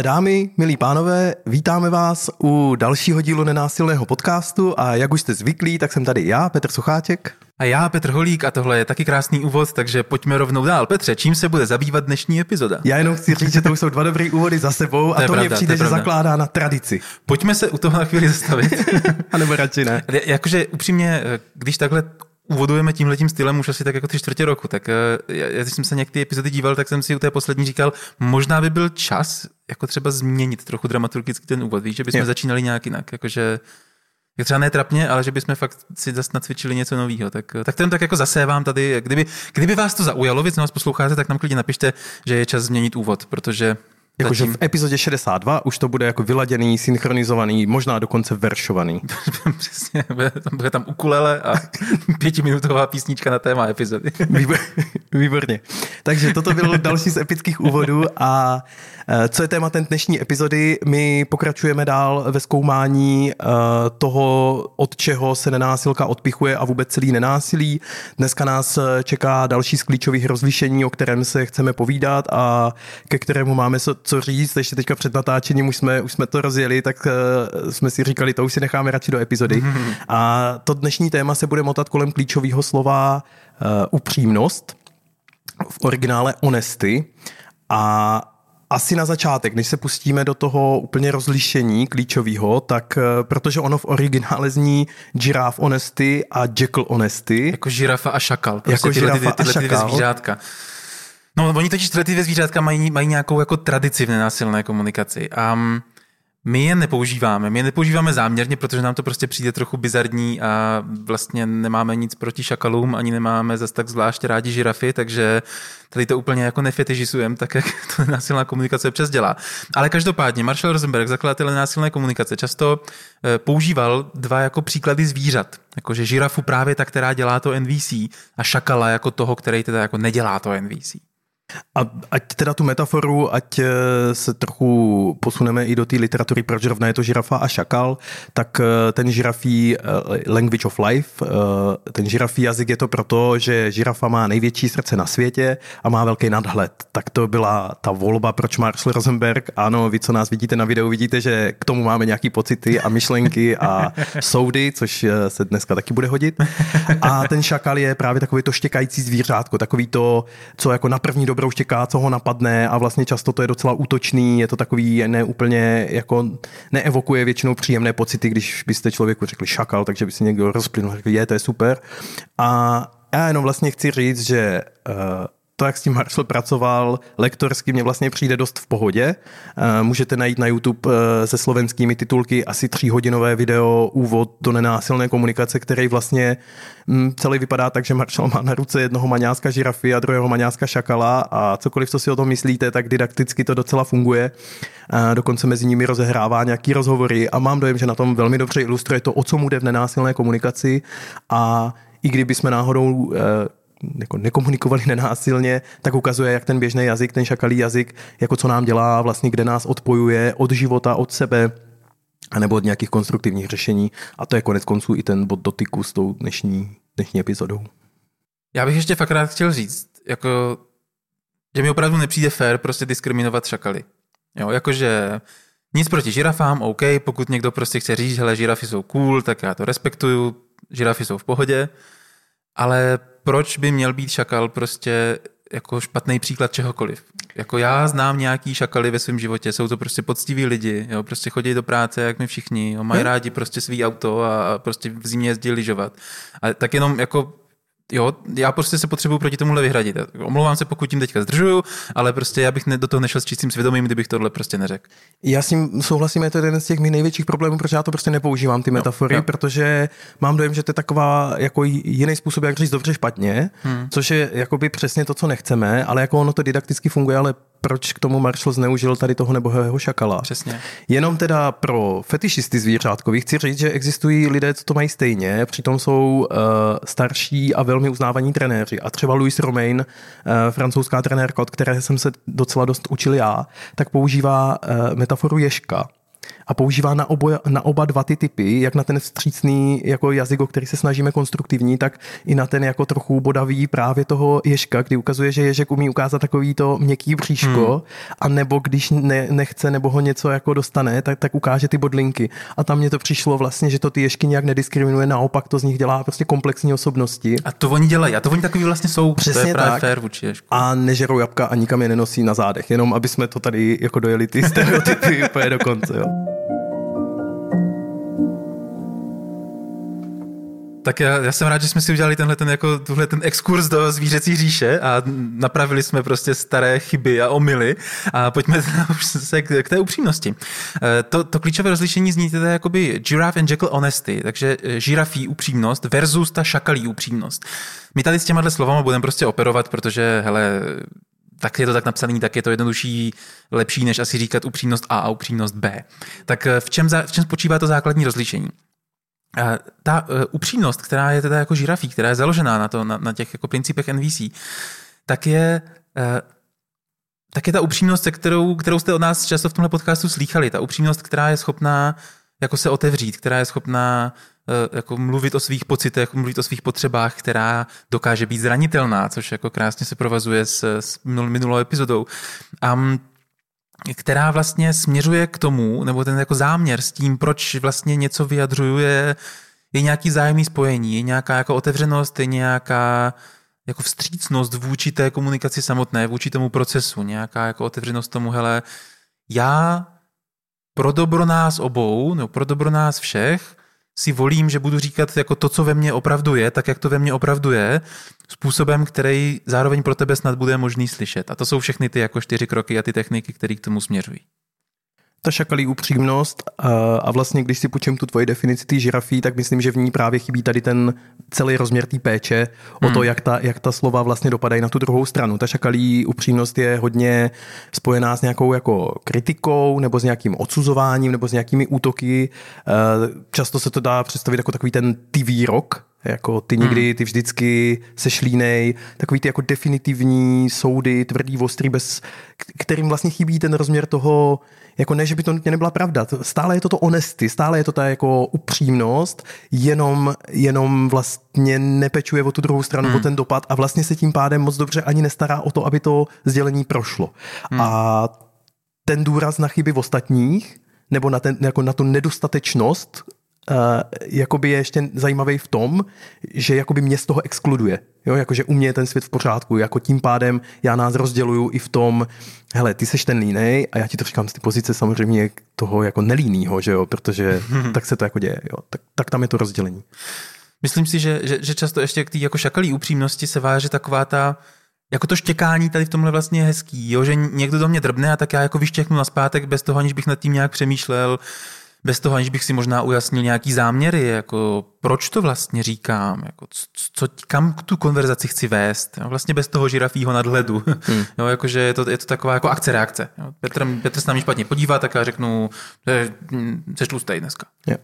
Milé dámy, milí pánové, vítáme vás u dalšího dílu nenásilného podcastu a jak už jste zvyklí, tak jsem tady já, Petr Sucháček. A já, Petr Holík, a tohle je taky krásný úvod, takže pojďme rovnou dál. Petře, čím se bude zabývat dnešní epizoda? Já jenom chci říct, že to už jsou dva dobrý úvody za sebou a to, to pravda, přijde, to že zakládá na tradici. Pojďme se u toho na chvíli zastavit. a nebo radši ne. Jakože upřímně, když takhle úvodujeme tímhletím stylem už asi tak jako tři čtvrtě roku, tak eh, já, když jsem se někdy epizody díval, tak jsem si u té poslední říkal, možná by byl čas jako třeba změnit trochu dramaturgicky ten úvod, víš, že bychom jo. začínali nějak jinak, jakože jak třeba ne trapně, ale že bychom fakt si zase nacvičili něco nového. Tak, tak ten tak jako zasevám tady. Kdyby, kdyby vás to zaujalo, vy nás posloucháte, tak nám klidně napište, že je čas změnit úvod, protože Jakože v epizodě 62 už to bude jako vyladěný, synchronizovaný, možná dokonce veršovaný. Přesně, bude tam, bude tam ukulele a pětiminutová písnička na téma epizody. Výborně. Takže toto byl další z epických úvodů a Eh, co je tématem dnešní epizody? My pokračujeme dál ve zkoumání eh, toho, od čeho se nenásilka odpichuje a vůbec celý nenásilí. Dneska nás eh, čeká další z klíčových rozlišení, o kterém se chceme povídat a ke kterému máme co říct. Ještě teďka před natáčením už jsme, už jsme to rozjeli, tak jsme si říkali, to už si necháme radši do epizody. A to dnešní téma se bude motat kolem klíčového slova upřímnost, v originále honesty. A asi na začátek, než se pustíme do toho úplně rozlišení klíčového, tak eh, protože ono v originále zní Giraffe Honesty a Jekyll Honesty. Jako žirafa a šakal. Prostě jako tyhle, tyhle, tyhle, tyhle dvě zvířátka. No, oni totiž tyhle ty zvířátka mají, mají nějakou jako tradici v nenásilné komunikaci. Um, my je nepoužíváme. My je nepoužíváme záměrně, protože nám to prostě přijde trochu bizarní a vlastně nemáme nic proti šakalům, ani nemáme zase tak zvlášť rádi žirafy, takže tady to úplně jako nefetižisujeme, tak jak to násilná komunikace občas dělá. Ale každopádně Marshall Rosenberg, zakladatel násilné komunikace, často eh, používal dva jako příklady zvířat. Jakože žirafu právě ta, která dělá to NVC a šakala jako toho, který teda jako nedělá to NVC. A ať teda tu metaforu, ať eh, se trochu posuneme i do té literatury, proč rovna je to žirafa a šakal, tak eh, ten žirafí eh, language of life, ten žirafí jazyk je to proto, že žirafa má největší srdce na světě a má velký nadhled. Tak to byla ta volba, proč Marshall Rosenberg, ano, vy, co nás vidíte na videu, vidíte, že k tomu máme nějaký pocity a myšlenky a soudy, což se dneska taky bude hodit. A ten šakal je právě takový to štěkající zvířátko, takový to, co jako na první dobrou štěká, co ho napadne a vlastně často to je docela útočný, je to takový neúplně jako neevokuje většinou příjemné pocity, když byste člověku řekli šakal, takže by si někdo rozplynul, řekl, je, to je super. A já jenom vlastně chci říct, že uh, to, jak s tím Marshall pracoval lektorsky, mě vlastně přijde dost v pohodě. Eh, můžete najít na YouTube eh, se slovenskými titulky asi tříhodinové video úvod do nenásilné komunikace, který vlastně mm, celý vypadá tak, že Marshall má na ruce jednoho maňáska žirafy a druhého maňáska šakala a cokoliv, co si o tom myslíte, tak didakticky to docela funguje. Eh, dokonce mezi nimi rozehrává nějaký rozhovory a mám dojem, že na tom velmi dobře ilustruje to, o co mu jde v nenásilné komunikaci a i kdyby jsme náhodou jako nekomunikovali nenásilně, tak ukazuje, jak ten běžný jazyk, ten šakalý jazyk, jako co nám dělá, vlastně kde nás odpojuje od života, od sebe, anebo od nějakých konstruktivních řešení. A to je konec konců i ten bod dotyku s tou dnešní, dnešní epizodou. Já bych ještě fakt rád chtěl říct, jako, že mi opravdu nepřijde fér prostě diskriminovat šakaly. Jo, jakože nic proti žirafám, OK, pokud někdo prostě chce říct, že žirafy jsou cool, tak já to respektuju, žirafy jsou v pohodě, ale proč by měl být šakal prostě jako špatný příklad čehokoliv. Jako já znám nějaký šakaly ve svém životě, jsou to prostě poctiví lidi, jo, prostě chodí do práce, jak my všichni, jo, mají hm? rádi prostě svý auto a prostě v zimě jezdí lyžovat. A tak jenom jako jo, já prostě se potřebuji proti tomuhle vyhradit. Omlouvám se, pokud tím teďka zdržuju, ale prostě já bych do toho nešel s čistým svědomím, kdybych tohle prostě neřekl. Já s tím souhlasím, je to jeden z těch mých největších problémů, protože já to prostě nepoužívám, ty metafory, jo, jo. protože mám dojem, že to je taková jako jiný způsob, jak říct dobře špatně, hmm. což je jakoby přesně to, co nechceme, ale jako ono to didakticky funguje, ale proč k tomu Marshall zneužil tady toho nebohého šakala. Přesně. Jenom teda pro fetišisty zvířátkoví chci říct, že existují lidé, co to mají stejně, přitom jsou uh, starší a velmi uznávaní trenéři. A třeba Louis Romain, uh, francouzská trenérka, od které jsem se docela dost učil já, tak používá uh, metaforu ješka. A používá na, oboje, na oba dva ty typy, jak na ten vstřícný jako jazyk, o který se snažíme konstruktivní, tak i na ten jako trochu bodavý právě toho ježka, kdy ukazuje, že ježek umí ukázat takový to měkký bříško, hmm. a nebo když ne, nechce nebo ho něco jako dostane, tak, tak ukáže ty bodlinky. A tam mě to přišlo vlastně, že to ty ježky nějak nediskriminuje, naopak to z nich dělá prostě komplexní osobnosti. A to oni dělají, a to oni takový vlastně jsou. Přesně to je právě tak. Fair vůči ježku. A nežerou jabka a nikam je nenosí na zádech, jenom aby jsme to tady jako dojeli ty stereotypy úplně do konce. Jo. Tak já, já jsem rád, že jsme si udělali tenhle ten, jako, tuhle ten exkurs do zvířecí říše a napravili jsme prostě staré chyby a omily a pojďme se k, k té upřímnosti. Eh, to, to klíčové rozlišení zní teda jakoby giraffe and jackal honesty, takže eh, žirafí upřímnost versus ta šakalí upřímnost. My tady s těma slovama budeme prostě operovat, protože hele, tak je to tak napsaný, tak je to jednodušší, lepší, než asi říkat upřímnost A a upřímnost B. Tak eh, v čem, za, v čem spočívá to základní rozlišení? Ta uh, upřímnost, která je teda jako žirafí, která je založená na, to, na, na těch jako principech NVC, tak je, uh, tak je ta upřímnost, kterou, kterou jste od nás často v tomhle podcastu slýchali. Ta upřímnost, která je schopná jako se otevřít, která je schopná uh, jako mluvit o svých pocitech, mluvit o svých potřebách, která dokáže být zranitelná, což jako krásně se provazuje s, s minulou epizodou. Um, která vlastně směřuje k tomu, nebo ten jako záměr s tím, proč vlastně něco vyjadřuje, je nějaký zájemný spojení, je nějaká jako otevřenost, je nějaká jako vstřícnost vůči té komunikaci samotné, vůči tomu procesu, nějaká jako otevřenost tomu, hele, já pro dobro nás obou, nebo pro dobro nás všech, si volím, že budu říkat jako to, co ve mně opravdu je, tak jak to ve mně opravdu je, způsobem, který zároveň pro tebe snad bude možný slyšet. A to jsou všechny ty jako čtyři kroky a ty techniky, které k tomu směřují ta šakalí upřímnost a vlastně, když si počím tu tvoji definici té žirafí, tak myslím, že v ní právě chybí tady ten celý rozměr té péče hmm. o to, hmm. jak ta, jak ta slova vlastně dopadají na tu druhou stranu. Ta šakalí upřímnost je hodně spojená s nějakou jako kritikou nebo s nějakým odsuzováním nebo s nějakými útoky. Často se to dá představit jako takový ten ty výrok, jako ty nikdy, hmm. ty vždycky se šlínej, takový ty jako definitivní soudy, tvrdý, ostrý, bez, kterým vlastně chybí ten rozměr toho, jako ne, že by to nutně nebyla pravda. Stále je to to honesty, stále je to ta jako upřímnost, jenom, jenom vlastně nepečuje o tu druhou stranu, hmm. o ten dopad a vlastně se tím pádem moc dobře ani nestará o to, aby to sdělení prošlo. Hmm. A ten důraz na chyby v ostatních, nebo na, ten, jako na tu nedostatečnost uh, jakoby je ještě zajímavý v tom, že jakoby mě z toho exkluduje. Jo, jakože u mě je ten svět v pořádku, jako tím pádem já nás rozděluju i v tom, hele, ty seš ten línej a já ti to říkám z ty pozice samozřejmě toho jako nelínýho, že jo, protože tak se to jako děje, jo, tak, tak tam je to rozdělení. Myslím si, že, že, že často ještě k té jako šakalí upřímnosti se váže taková ta, jako to štěkání tady v tomhle vlastně je hezký, jo? že někdo do mě drbne a tak já jako vyštěknu na zpátek bez toho, aniž bych nad tím nějak přemýšlel, bez toho, aniž bych si možná ujasnil nějaký záměry, jako proč to vlastně říkám, jako co, kam tu konverzaci chci vést, jo, vlastně bez toho žirafího nadhledu, hmm. jo, jakože je to, je to taková jako akce reakce. Jo. Petr, Petr se na mě špatně podívá, tak já řeknu, že jsi tlustej dneska. Jo.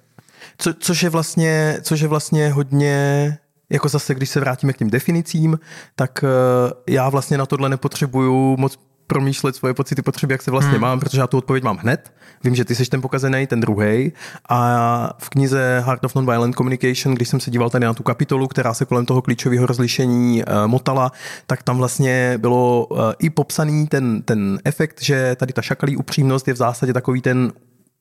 Co, což, je vlastně, což je vlastně hodně jako zase, když se vrátíme k těm definicím, tak uh, já vlastně na tohle nepotřebuju moc promýšlet svoje pocity, potřeby, jak se vlastně hmm. mám, protože já tu odpověď mám hned. Vím, že ty jsi ten pokazený, ten druhý. A v knize Heart of Nonviolent Communication, když jsem se díval tady na tu kapitolu, která se kolem toho klíčového rozlišení uh, motala, tak tam vlastně bylo uh, i popsaný ten, ten efekt, že tady ta šakalí upřímnost je v zásadě takový ten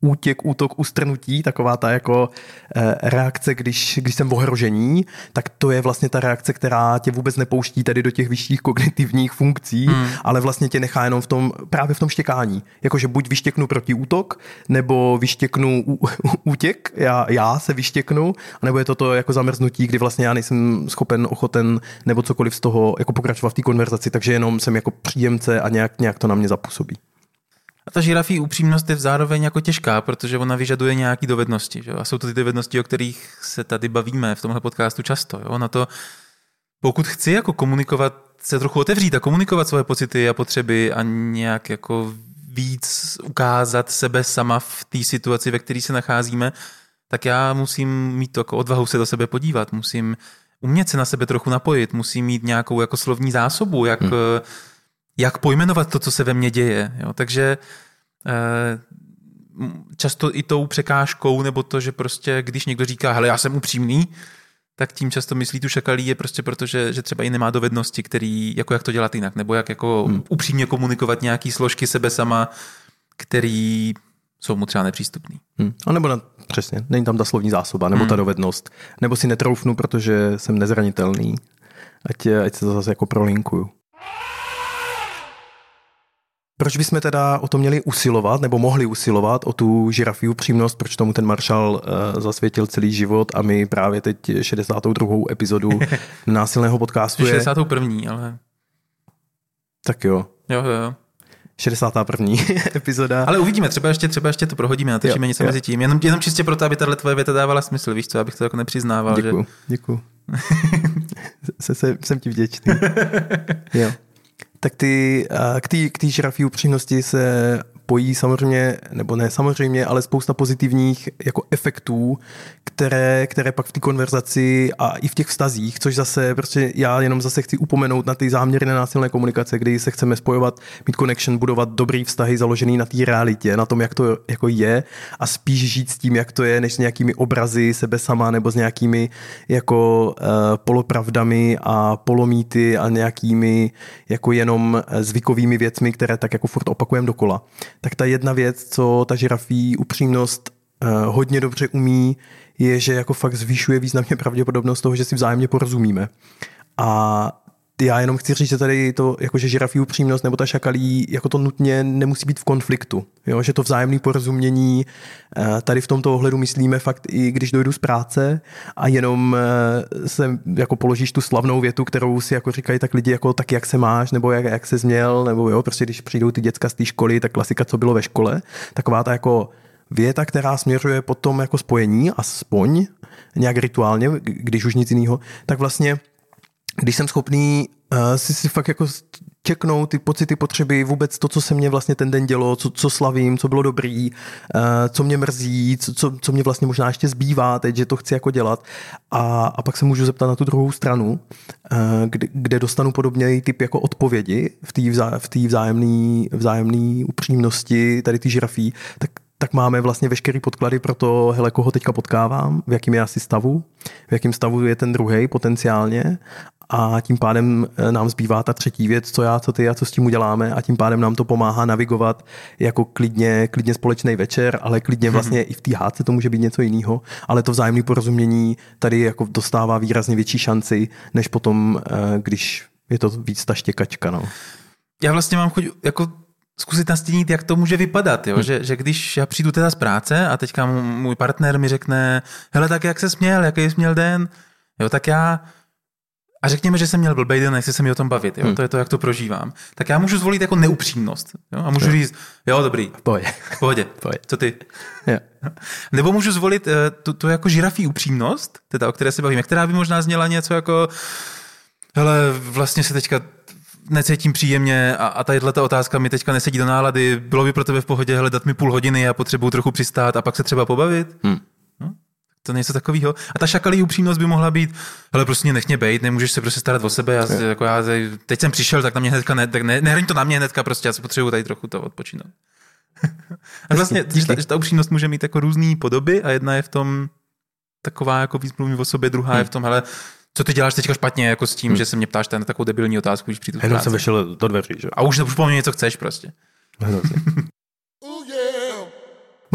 útěk, útok, ustrnutí, taková ta jako eh, reakce, když, když jsem v ohrožení, tak to je vlastně ta reakce, která tě vůbec nepouští tady do těch vyšších kognitivních funkcí, hmm. ale vlastně tě nechá jenom v tom, právě v tom štěkání. Jakože buď vyštěknu proti útok, nebo vyštěknu útěk, já, já se vyštěknu, nebo je to to jako zamrznutí, kdy vlastně já nejsem schopen, ochoten nebo cokoliv z toho jako pokračovat v té konverzaci, takže jenom jsem jako příjemce a nějak, nějak to na mě zapůsobí. A ta žirafí upřímnost je zároveň jako těžká, protože ona vyžaduje nějaké dovednosti. Že? A jsou to ty dovednosti, o kterých se tady bavíme v tomhle podcastu často. Jo? Na to, pokud chci jako komunikovat, se trochu otevřít a komunikovat svoje pocity a potřeby a nějak jako víc ukázat sebe sama v té situaci, ve které se nacházíme, tak já musím mít to jako odvahu se do sebe podívat, musím umět se na sebe trochu napojit, musím mít nějakou jako slovní zásobu, jak hmm jak pojmenovat to, co se ve mně děje. Jo? Takže eh, často i tou překážkou, nebo to, že prostě, když někdo říká, hele, já jsem upřímný, tak tím často myslí tu šakalí je prostě proto, že, že třeba i nemá dovednosti, který, jako jak to dělat jinak, nebo jak jako hmm. upřímně komunikovat nějaký složky sebe sama, který jsou mu třeba nepřístupný. Hmm. A nebo na, přesně, není tam ta slovní zásoba, nebo hmm. ta dovednost. Nebo si netroufnu, protože jsem nezranitelný. Ať, ať se to zase jako prolinkuju. Proč bychom teda o to měli usilovat, nebo mohli usilovat o tu žirafí upřímnost, proč tomu ten maršal uh, zasvětil celý život a my právě teď 62. epizodu násilného podcastu 61. ale... Tak jo. Jo, jo, jo. 61. epizoda. Ale uvidíme, třeba ještě, třeba ještě to prohodíme, natočíme něco jo. mezi tím. Jenom, jenom čistě proto, aby tahle tvoje věta dávala smysl, víš co, abych to jako nepřiznával. Děkuju, že... děkuju. se, se, jsem ti vděčný. jo tak ty, k té žirafí upřímnosti se pojí samozřejmě, nebo ne samozřejmě, ale spousta pozitivních jako efektů, které, které pak v té konverzaci a i v těch vztazích, což zase prostě já jenom zase chci upomenout na ty záměry nenásilné komunikace, kdy se chceme spojovat, mít connection, budovat dobrý vztahy založený na té realitě, na tom, jak to jako je a spíš žít s tím, jak to je, než s nějakými obrazy sebe sama nebo s nějakými jako uh, polopravdami a polomíty a nějakými jako jenom zvykovými věcmi, které tak jako furt opakujeme dokola tak ta jedna věc, co ta žirafí upřímnost uh, hodně dobře umí, je, že jako fakt zvyšuje významně pravděpodobnost toho, že si vzájemně porozumíme. A já jenom chci říct, že tady to, jakože žirafí upřímnost nebo ta šakalí, jako to nutně nemusí být v konfliktu. Jo? Že to vzájemné porozumění eh, tady v tomto ohledu myslíme fakt i když dojdu z práce a jenom eh, se jako položíš tu slavnou větu, kterou si jako říkají tak lidi jako tak jak se máš, nebo jak, jak se změl, nebo jo, prostě když přijdou ty děcka z té školy, tak klasika, co bylo ve škole, taková ta jako věta, která směřuje potom jako spojení, aspoň nějak rituálně, když už nic jiného, tak vlastně když jsem schopný uh, si si fakt jako čeknout ty pocity, potřeby, vůbec to, co se mě vlastně ten den dělo, co, co slavím, co bylo dobrý, uh, co mě mrzí, co, co, co mě vlastně možná ještě zbývá teď, že to chci jako dělat. A, a pak se můžu zeptat na tu druhou stranu, uh, kde, kde dostanu podobně typ jako odpovědi v té vzá, v vzájemné vzájemný upřímnosti, tady ty žirafí, tak tak máme vlastně veškerý podklady pro to, hele, koho teďka potkávám, v jakém je asi stavu, v jakém stavu je ten druhý potenciálně a tím pádem eh, nám zbývá ta třetí věc, co já, co ty a co s tím uděláme a tím pádem nám to pomáhá navigovat jako klidně, klidně společný večer, ale klidně mhm. vlastně i v té hádce to může být něco jiného, ale to vzájemné porozumění tady jako dostává výrazně větší šanci, než potom, eh, když je to víc ta štěkačka. No. Já vlastně mám chuť jako zkusit nastínit, jak to může vypadat, jo? Hmm. Že, že když já přijdu teda z práce a teďka můj partner mi řekne, hele, tak jak se směl, jaký jsi měl den, jo, tak já a řekněme, že jsem měl blbej den, nechci se mi o tom bavit, jo? Hmm. to je to, jak to prožívám. Tak já můžu zvolit jako neupřímnost. Jo? A můžu říct, jo, dobrý. V pohodě. V pohodě. pohodě. Co ty? Yeah. Nebo můžu zvolit uh, tu, tu jako žirafí upřímnost, teda o které se bavíme, která by možná zněla něco jako, hele, vlastně se teďka necítím příjemně a, a tadyhle ta otázka mi teďka nesedí do nálady, bylo by pro tebe v pohodě hledat mi půl hodiny a potřebuju trochu přistát a pak se třeba pobavit? Hmm. To něco takového. A ta šakalí upřímnost by mohla být, ale prostě nech mě bejt, nemůžeš se prostě starat o sebe. Já, jako já teď jsem přišel, tak na mě hnedka, ne, tak ne, nehraň to na mě hnedka, prostě já si potřebuju tady trochu to odpočinout. a vlastně, že ta, že ta upřímnost může mít jako různé podoby a jedna je v tom taková jako víc mluví o sobě, druhá hmm. je v tom, hele, co ty děláš teďka špatně jako s tím, hmm. že se mě ptáš na takovou debilní otázku, když přijdu Jenom jsem vešel do dveří, že? A už, už po mně něco chceš prostě.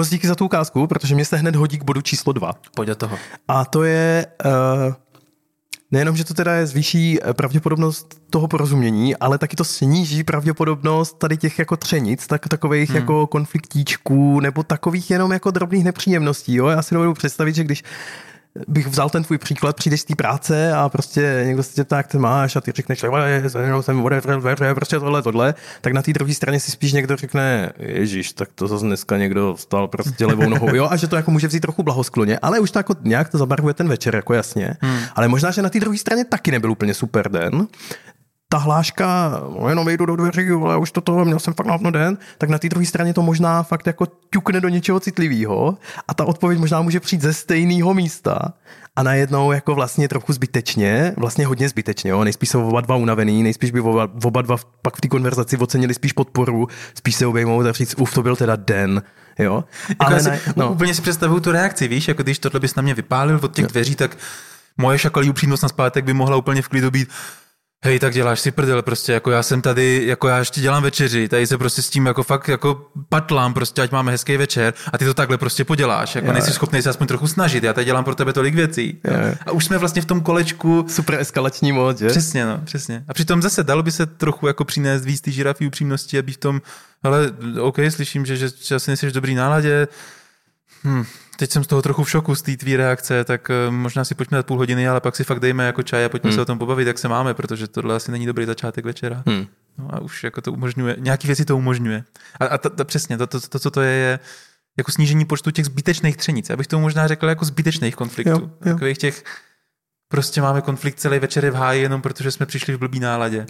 Moc díky za tu ukázku, protože mě se hned hodí k bodu číslo dva. Pojď do toho. A to je uh, nejenom, že to teda je zvýší eh, pravděpodobnost toho porozumění, ale taky to sníží pravděpodobnost tady těch jako třenic, tak, takových hmm. jako konfliktíčků nebo takových jenom jako drobných nepříjemností. Jo? Já si dovedu představit, že když bych vzal ten tvůj příklad, přijdeš z té práce a prostě někdo se tě ptá, jak ty máš a ty řekneš, jsem prostě tohle, tohle, tak na té druhé straně si spíš někdo řekne, ježíš, tak to zase dneska někdo vstal prostě levou nohou, jo, a že to jako může vzít trochu blahoskloně, ale už to jako nějak to zabarvuje ten večer, jako jasně, hmm. ale možná, že na té druhé straně taky nebyl úplně super den, ta hláška, no jenom vejdu do dveří, ale už to toho, měl jsem fakt na den, tak na té druhé straně to možná fakt jako ťukne do něčeho citlivého a ta odpověď možná může přijít ze stejného místa a najednou jako vlastně trochu zbytečně, vlastně hodně zbytečně, jo? nejspíš jsou oba dva unavený, nejspíš by oba, oba dva pak v té konverzaci ocenili spíš podporu, spíš se obejmou a říct, uf, to byl teda den, jo. Jako Ale si, no. Úplně si představuju tu reakci, víš, jako když tohle bys na mě vypálil od těch dveří, tak moje šakalí upřímnost na zpátek by mohla úplně v klidu být, hej, tak děláš si prdel, prostě jako já jsem tady, jako já ještě dělám večeři, tady se prostě s tím jako fakt jako patlám, prostě ať máme hezký večer a ty to takhle prostě poděláš, jako yeah. nejsi schopný se aspoň trochu snažit, já tady dělám pro tebe tolik věcí. Yeah. A už jsme vlastně v tom kolečku. Super eskalační mod, že? Přesně, no, přesně. A přitom zase dalo by se trochu jako přinést víc ty žirafy upřímnosti, aby v tom, ale OK, slyším, že, že, že asi nejsi v dobrý náladě, hm, teď jsem z toho trochu v šoku z té tvý reakce, tak eh, možná si pojďme dát půl hodiny, ale pak si fakt dejme jako čaj a pojďme hmm. se o tom pobavit, jak se máme, protože tohle asi není dobrý začátek večera. Hmm. No a už jako to umožňuje, nějaký věci to umožňuje. A, a to, to, přesně, to, to, to, co to je, je jako snížení počtu těch zbytečných třenic. Já bych to možná řekl jako zbytečných konfliktů. Jo, jo. Takových těch, prostě máme konflikt celý večer v háji jenom protože jsme přišli v blbý náladě.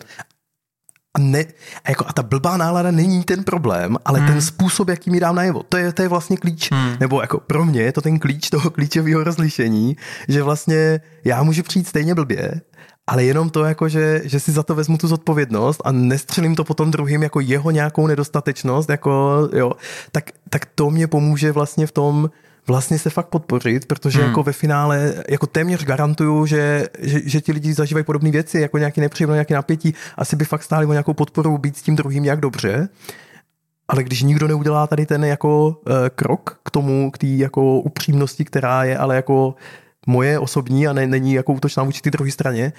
A, ne, a, jako, a ta blbá nálada není ten problém, ale hmm. ten způsob, jaký mi dám najevo, to je, to je vlastně klíč, hmm. nebo jako pro mě je to ten klíč toho klíčového rozlišení, že vlastně já můžu přijít stejně blbě, ale jenom to, jako že, že si za to vezmu tu zodpovědnost a nestřelím to potom druhým jako jeho nějakou nedostatečnost, jako jo, tak, tak to mě pomůže vlastně v tom, vlastně se fakt podpořit, protože hmm. jako ve finále jako téměř garantuju, že, že, že ti lidi zažívají podobné věci, jako nějaký nepříjemné, nějaké napětí, asi by fakt stáli o nějakou podporu být s tím druhým nějak dobře. Ale když nikdo neudělá tady ten jako uh, krok k tomu, k té jako upřímnosti, která je ale jako moje osobní a ne, není jako útočná vůči té druhé straně,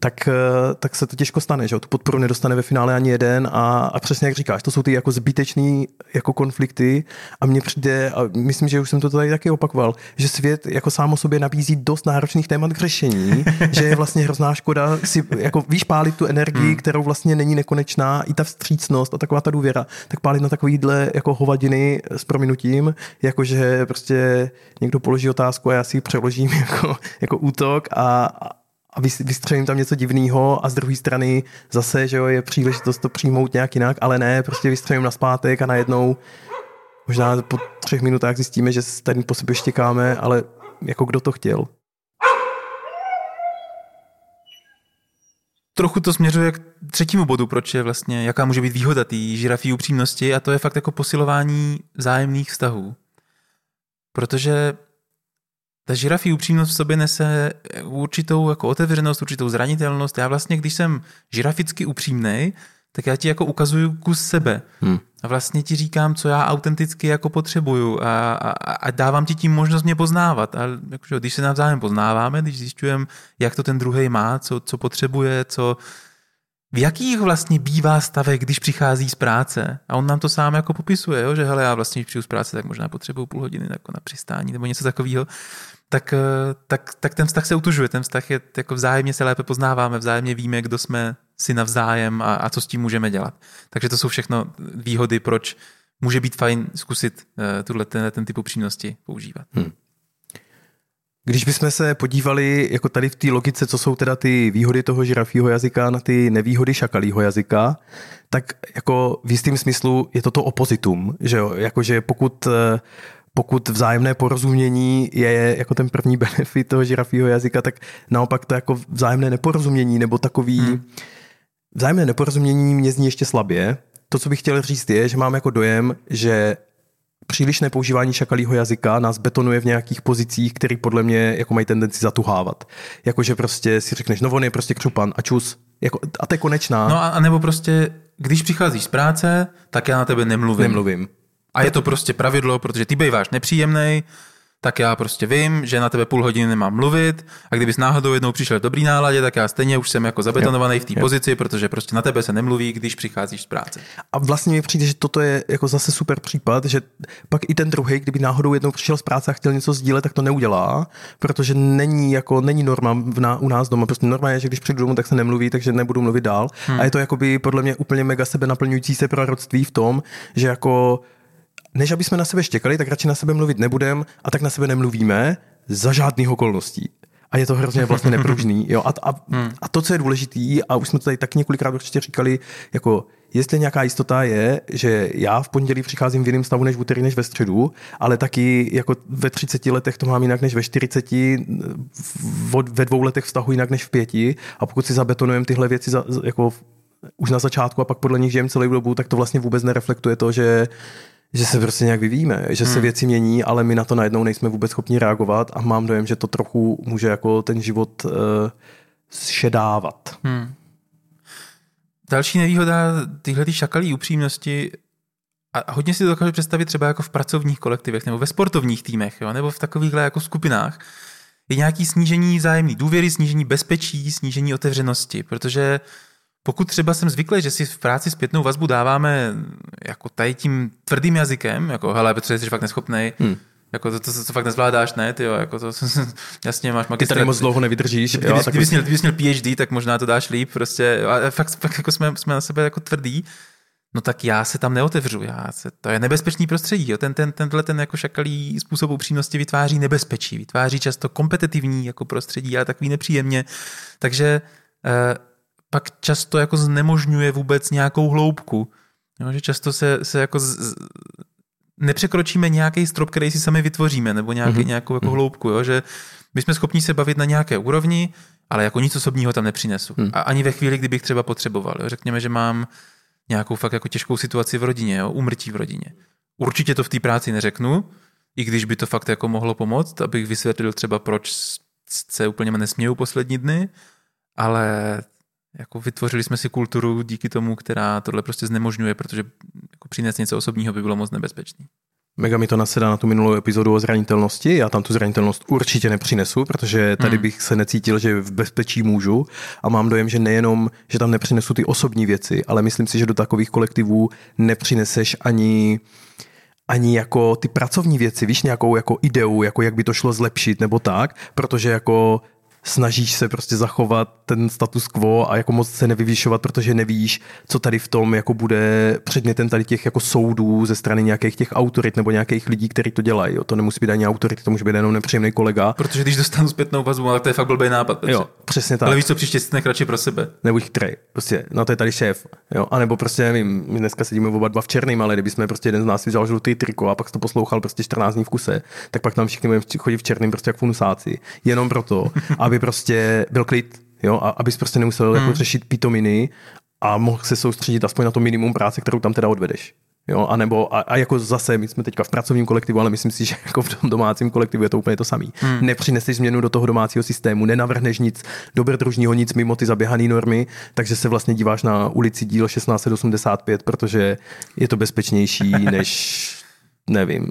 tak, eh, tak se to těžko stane, že tu podporu nedostane ve finále ani jeden a, a přesně jak říkáš, to jsou ty jako zbytečný jako konflikty a mně přijde, a myslím, že už jsem to tady taky opakoval, že svět jako sám o sobě nabízí dost náročných témat k řešení, že je vlastně hrozná škoda si jako víš pálit tu energii, hmm. kterou vlastně není nekonečná, i ta vstřícnost a taková ta důvěra, tak pálit na takovýhle jako hovadiny s prominutím, jakože prostě někdo položí otázku a já si ji přeložím jako, jako útok a, a vystřelím tam něco divného a z druhé strany zase, že jo, je příležitost to přijmout nějak jinak, ale ne, prostě vystřelím na zpátek a najednou možná po třech minutách zjistíme, že tady po sebe štěkáme, ale jako kdo to chtěl. Trochu to směřuje k třetímu bodu, proč je vlastně, jaká může být výhoda té žirafí upřímnosti a to je fakt jako posilování vzájemných vztahů. Protože ta žirafí upřímnost v sobě nese určitou jako otevřenost, určitou zranitelnost. Já vlastně, když jsem žiraficky upřímný, tak já ti jako ukazuju kus sebe. Hmm. A vlastně ti říkám, co já autenticky jako potřebuju a, a, a dávám ti tím možnost mě poznávat. A jakože, když se navzájem poznáváme, když zjišťujeme, jak to ten druhý má, co, co potřebuje, co, v jakých vlastně bývá stavech, když přichází z práce? A on nám to sám jako popisuje, jo? že hele, já vlastně, když přijdu z práce, tak možná potřebuju půl hodiny jako na přistání nebo něco takového tak, eh, tak, tak ten vztah se utužuje. Ten vztah je jako vzájemně se lépe poznáváme, vzájemně víme, kdo jsme si navzájem a, a co s tím můžeme dělat. Takže to jsou všechno výhody, proč může být fajn zkusit uh, tuhle, ten, ten typ upřímnosti používat. Hmm. Když bychom se podívali jako tady v té logice, co jsou teda ty výhody toho žirafího jazyka na ty nevýhody šakalího jazyka, tak jako v jistém smyslu je to to opozitum, že jo? Jakože pokud uh, pokud vzájemné porozumění je jako ten první benefit toho žirafího jazyka, tak naopak to jako vzájemné neporozumění nebo takový hmm. vzájemné neporozumění mě zní ještě slabě. To, co bych chtěl říct, je, že mám jako dojem, že přílišné používání šakalího jazyka nás betonuje v nějakých pozicích, které podle mě jako mají tendenci zatuhávat. Jakože prostě si řekneš, no on je prostě křupan a čus. Jako, a to je konečná. No a, a nebo prostě, když přicházíš z práce, tak já na tebe nemluvím. Nemluvím. A je to prostě pravidlo, protože ty býváš nepříjemný, tak já prostě vím, že na tebe půl hodiny nemám mluvit a kdybys náhodou jednou přišel v dobrý náladě, tak já stejně už jsem jako zabetonovaný v té pozici, protože prostě na tebe se nemluví, když přicházíš z práce. A vlastně mi přijde, že toto je jako zase super případ, že pak i ten druhý, kdyby náhodou jednou přišel z práce a chtěl něco sdílet, tak to neudělá, protože není jako není norma v ná, u nás doma. Prostě norma je, že když přijdu domů, tak se nemluví, takže nebudu mluvit dál. Hmm. A je to jako by podle mě úplně mega sebe naplňující se proroctví v tom, že jako než aby jsme na sebe štěkali, tak radši na sebe mluvit nebudem a tak na sebe nemluvíme za žádných okolností. a je to hrozně vlastně nepružný. Jo? A, a, a, to, co je důležitý, a už jsme to tady tak několikrát určitě říkali, jako jestli nějaká jistota je, že já v pondělí přicházím v jiném stavu než v úterý, než ve středu, ale taky jako ve 30 letech to mám jinak než ve 40, ve dvou letech vztahu jinak než v pěti a pokud si zabetonujeme tyhle věci za, jako už na začátku a pak podle nich žijem celou dobu, tak to vlastně vůbec nereflektuje to, že že se prostě nějak vyvíjíme, že se hmm. věci mění, ale my na to najednou nejsme vůbec schopni reagovat a mám dojem, že to trochu může jako ten život uh, šedávat. Hmm. Další nevýhoda tyhle ty šakalí upřímnosti a hodně si to dokážu představit třeba jako v pracovních kolektivech nebo ve sportovních týmech, jo, nebo v takovýchhle jako skupinách, je nějaký snížení vzájemné důvěry, snížení bezpečí, snížení otevřenosti, protože pokud třeba jsem zvyklý, že si v práci zpětnou vazbu dáváme jako tady tím tvrdým jazykem, jako hele, Petře, jsi fakt neschopný, hmm. Jako to, to, to, to, fakt nezvládáš, ne? Ty jo, jako to, jasně máš magistrát. Ty tady moc dlouho nevydržíš. Kdyby, jo, kdybys, měl, kdybys měl PhD, tak možná to dáš líp. Prostě, a fakt, fakt jako jsme, jsme na sebe jako tvrdí. No tak já se tam neotevřu. Já se, to je nebezpečný prostředí. Jo. Ten, ten, tenhle ten jako šakalý způsob upřímnosti vytváří nebezpečí. Vytváří často kompetitivní jako prostředí, ale takový nepříjemně. Takže eh, pak často jako znemožňuje vůbec nějakou hloubku. Jo, že často se, se jako z, nepřekročíme nějaký strop, který si sami vytvoříme, nebo nějaký, mm-hmm. nějakou jako mhm. hloubku, jo? že my jsme schopni se bavit na nějaké úrovni, ale jako nic osobního tam nepřinesu. Mm. A ani ve chvíli, kdybych třeba potřeboval. Jo? Řekněme, že mám nějakou fakt jako těžkou situaci v rodině, jo? umrtí v rodině. Určitě to v té práci neřeknu, i když by to fakt jako mohlo pomoct, abych vysvětlil třeba, proč se úplně nesměju poslední dny, ale jako vytvořili jsme si kulturu díky tomu, která tohle prostě znemožňuje, protože jako přinést něco osobního by bylo moc nebezpečné. Mega mi to nasedá na tu minulou epizodu o zranitelnosti. Já tam tu zranitelnost určitě nepřinesu, protože tady hmm. bych se necítil, že v bezpečí můžu a mám dojem, že nejenom, že tam nepřinesu ty osobní věci, ale myslím si, že do takových kolektivů nepřineseš ani ani jako ty pracovní věci, víš, nějakou jako ideu, jako jak by to šlo zlepšit nebo tak, protože jako snažíš se prostě zachovat ten status quo a jako moc se nevyvyšovat, protože nevíš, co tady v tom jako bude předmětem tady těch jako soudů ze strany nějakých těch autorit nebo nějakých lidí, kteří to dělají. Jo. To nemusí být ani autorit, to může být jenom nepříjemný kolega. Protože když dostanu zpětnou vazbu, ale to je fakt blbý nápad. Petře. Jo, přesně tak. Ale víš co, příště si radši pro sebe. Nebuď chytrý. Prostě, no to je tady šéf. Jo. A nebo prostě, nevím, my dneska sedíme oba dva v černém, ale kdybychom prostě jeden z nás vzal žlutý triko a pak to poslouchal prostě 14 dní v kuse, tak pak tam všichni budeme chodit v černém prostě jak funusáci. Jenom proto, aby prostě byl klid, jo, a abys prostě nemusel jako hmm. jako řešit pitominy a mohl se soustředit aspoň na to minimum práce, kterou tam teda odvedeš. Jo, a nebo a, a, jako zase, my jsme teďka v pracovním kolektivu, ale myslím si, že jako v tom domácím kolektivu je to úplně to samý. Hmm. Nepřineseš změnu do toho domácího systému, nenavrhneš nic dobrodružního, nic mimo ty zaběhané normy, takže se vlastně díváš na ulici díl 1685, protože je to bezpečnější, než nevím,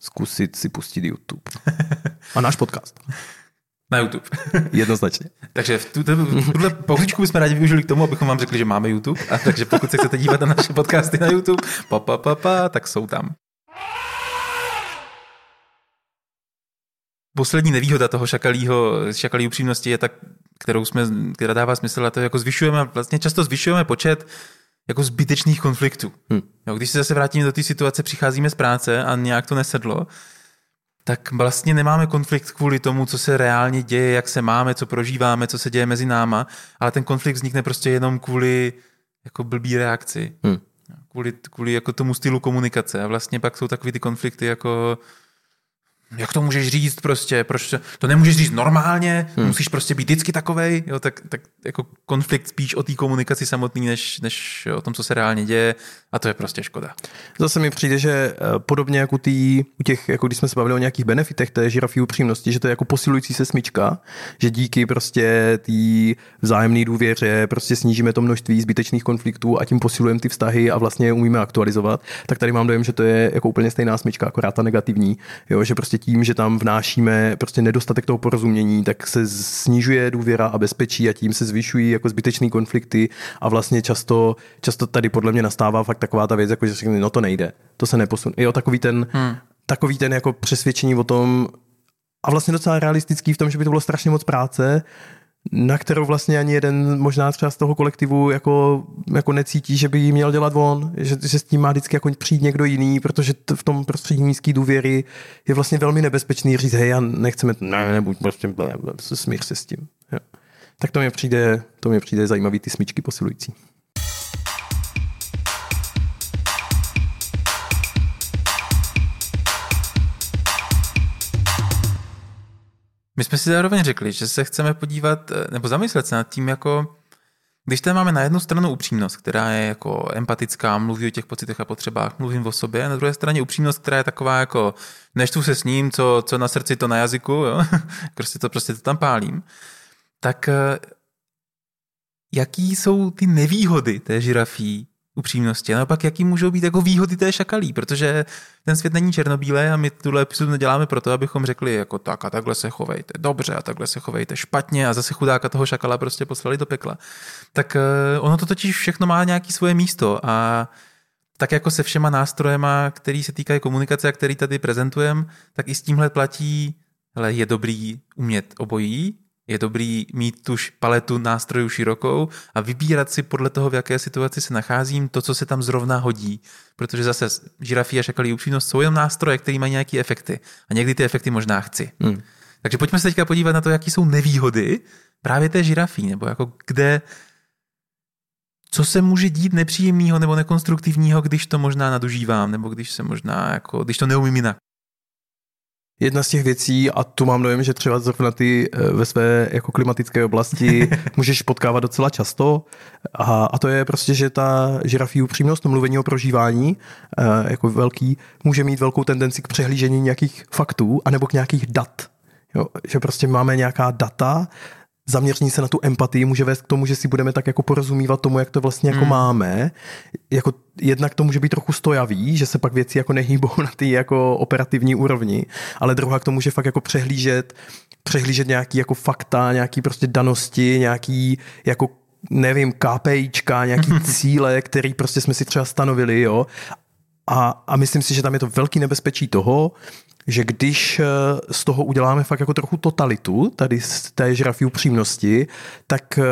zkusit si pustit YouTube. A náš podcast. Na YouTube. Jednoznačně. takže v tuto, tuhle pouličku bychom rádi využili k tomu, abychom vám řekli, že máme YouTube. A takže pokud se chcete dívat na naše podcasty na YouTube, pa, pa, pa, pa, tak jsou tam. Poslední nevýhoda toho šakalího, šakalí upřímnosti je tak, kterou jsme, která dává smysl, a to jako zvyšujeme, vlastně často zvyšujeme počet jako zbytečných konfliktů. Hmm. Jo, když se zase vrátíme do té situace, přicházíme z práce a nějak to nesedlo, tak vlastně nemáme konflikt kvůli tomu, co se reálně děje, jak se máme, co prožíváme, co se děje mezi náma, ale ten konflikt vznikne prostě jenom kvůli jako blbý reakci. Hmm. Kvůli, kvůli jako tomu stylu komunikace. A vlastně pak jsou takový ty konflikty jako jak to můžeš říct prostě, proč to, to nemůžeš říct normálně, hmm. musíš prostě být vždycky takovej, jo, tak, tak jako konflikt spíš o té komunikaci samotný, než, než o tom, co se reálně děje a to je prostě škoda. Zase mi přijde, že eh, podobně jako tý, u těch, jako když jsme se bavili o nějakých benefitech té žirafí upřímnosti, že to je jako posilující se smyčka, že díky prostě té vzájemné důvěře prostě snížíme to množství zbytečných konfliktů a tím posilujeme ty vztahy a vlastně umíme aktualizovat, tak tady mám dojem, že to je jako úplně stejná smyčka, akorát ta negativní, jo, že prostě tím, že tam vnášíme prostě nedostatek toho porozumění, tak se snižuje důvěra a bezpečí a tím se zvyšují jako zbytečné konflikty a vlastně často, často tady podle mě nastává fakt taková ta věc, jako že řekne, no to nejde, to se neposune. Jo, takový ten, hmm. takový ten jako přesvědčení o tom, a vlastně docela realistický v tom, že by to bylo strašně moc práce, na kterou vlastně ani jeden možná třeba z toho kolektivu jako, jako necítí, že by jí měl dělat on, že, že s tím má vždycky jako přijít někdo jiný, protože t- v tom prostředí nízké důvěry je vlastně velmi nebezpečný říct, hej, já nechceme, ne, nebuď prostě, smíř se s tím. Jo. Tak to mi přijde, to mi přijde zajímavý ty smyčky posilující. My jsme si zároveň řekli, že se chceme podívat, eh, nebo zamyslet se nad tím, jako když tady máme na jednu stranu upřímnost, která je jako empatická, mluví o těch pocitech a potřebách, mluvím o sobě, a na druhé straně upřímnost, která je taková jako neštu se s ním, co, co na srdci, to na jazyku, jo? prostě to prostě to tam pálím, tak eh, jaký jsou ty nevýhody té žirafí upřímnosti. A pak jaký můžou být jako výhody té šakalí, protože ten svět není černobílý a my tuhle epizodu neděláme proto, abychom řekli jako tak a takhle se chovejte dobře a takhle se chovejte špatně a zase chudáka toho šakala prostě poslali do pekla. Tak eh, ono to totiž všechno má nějaký svoje místo a tak jako se všema nástrojema, který se týkají komunikace a který tady prezentujeme, tak i s tímhle platí, hele, je dobrý umět obojí, je dobrý mít tu paletu nástrojů širokou a vybírat si podle toho, v jaké situaci se nacházím, to, co se tam zrovna hodí. Protože zase žirafí a šakalí upřímnost jsou jenom nástroje, které mají nějaké efekty. A někdy ty efekty možná chci. Hmm. Takže pojďme se teďka podívat na to, jaký jsou nevýhody právě té žirafí, nebo jako kde, co se může dít nepříjemného nebo nekonstruktivního, když to možná nadužívám, nebo když se možná, jako, když to neumím jinak. Jedna z těch věcí, a tu mám dojem, že třeba zrovna ty eh, ve své jako klimatické oblasti můžeš potkávat docela často, a, a to je prostě, že ta žirafí upřímnost, to mluvení o prožívání, eh, jako velký, může mít velkou tendenci k přehlížení nějakých faktů, anebo k nějakých dat. Jo, že prostě máme nějaká data zaměření se na tu empatii může vést k tomu, že si budeme tak jako porozumívat tomu, jak to vlastně jako hmm. máme. Jako jednak to může být trochu stojavý, že se pak věci jako nehýbou na ty jako operativní úrovni, ale druhá k tomu může fakt jako přehlížet, přehlížet nějaký jako fakta, nějaký prostě danosti, nějaký jako nevím, KPIčka, nějaký cíle, který prostě jsme si třeba stanovili, jo. A, a myslím si, že tam je to velký nebezpečí toho, že když eh, z toho uděláme fakt jako trochu totalitu, tady z té žrafí upřímnosti, tak, eh,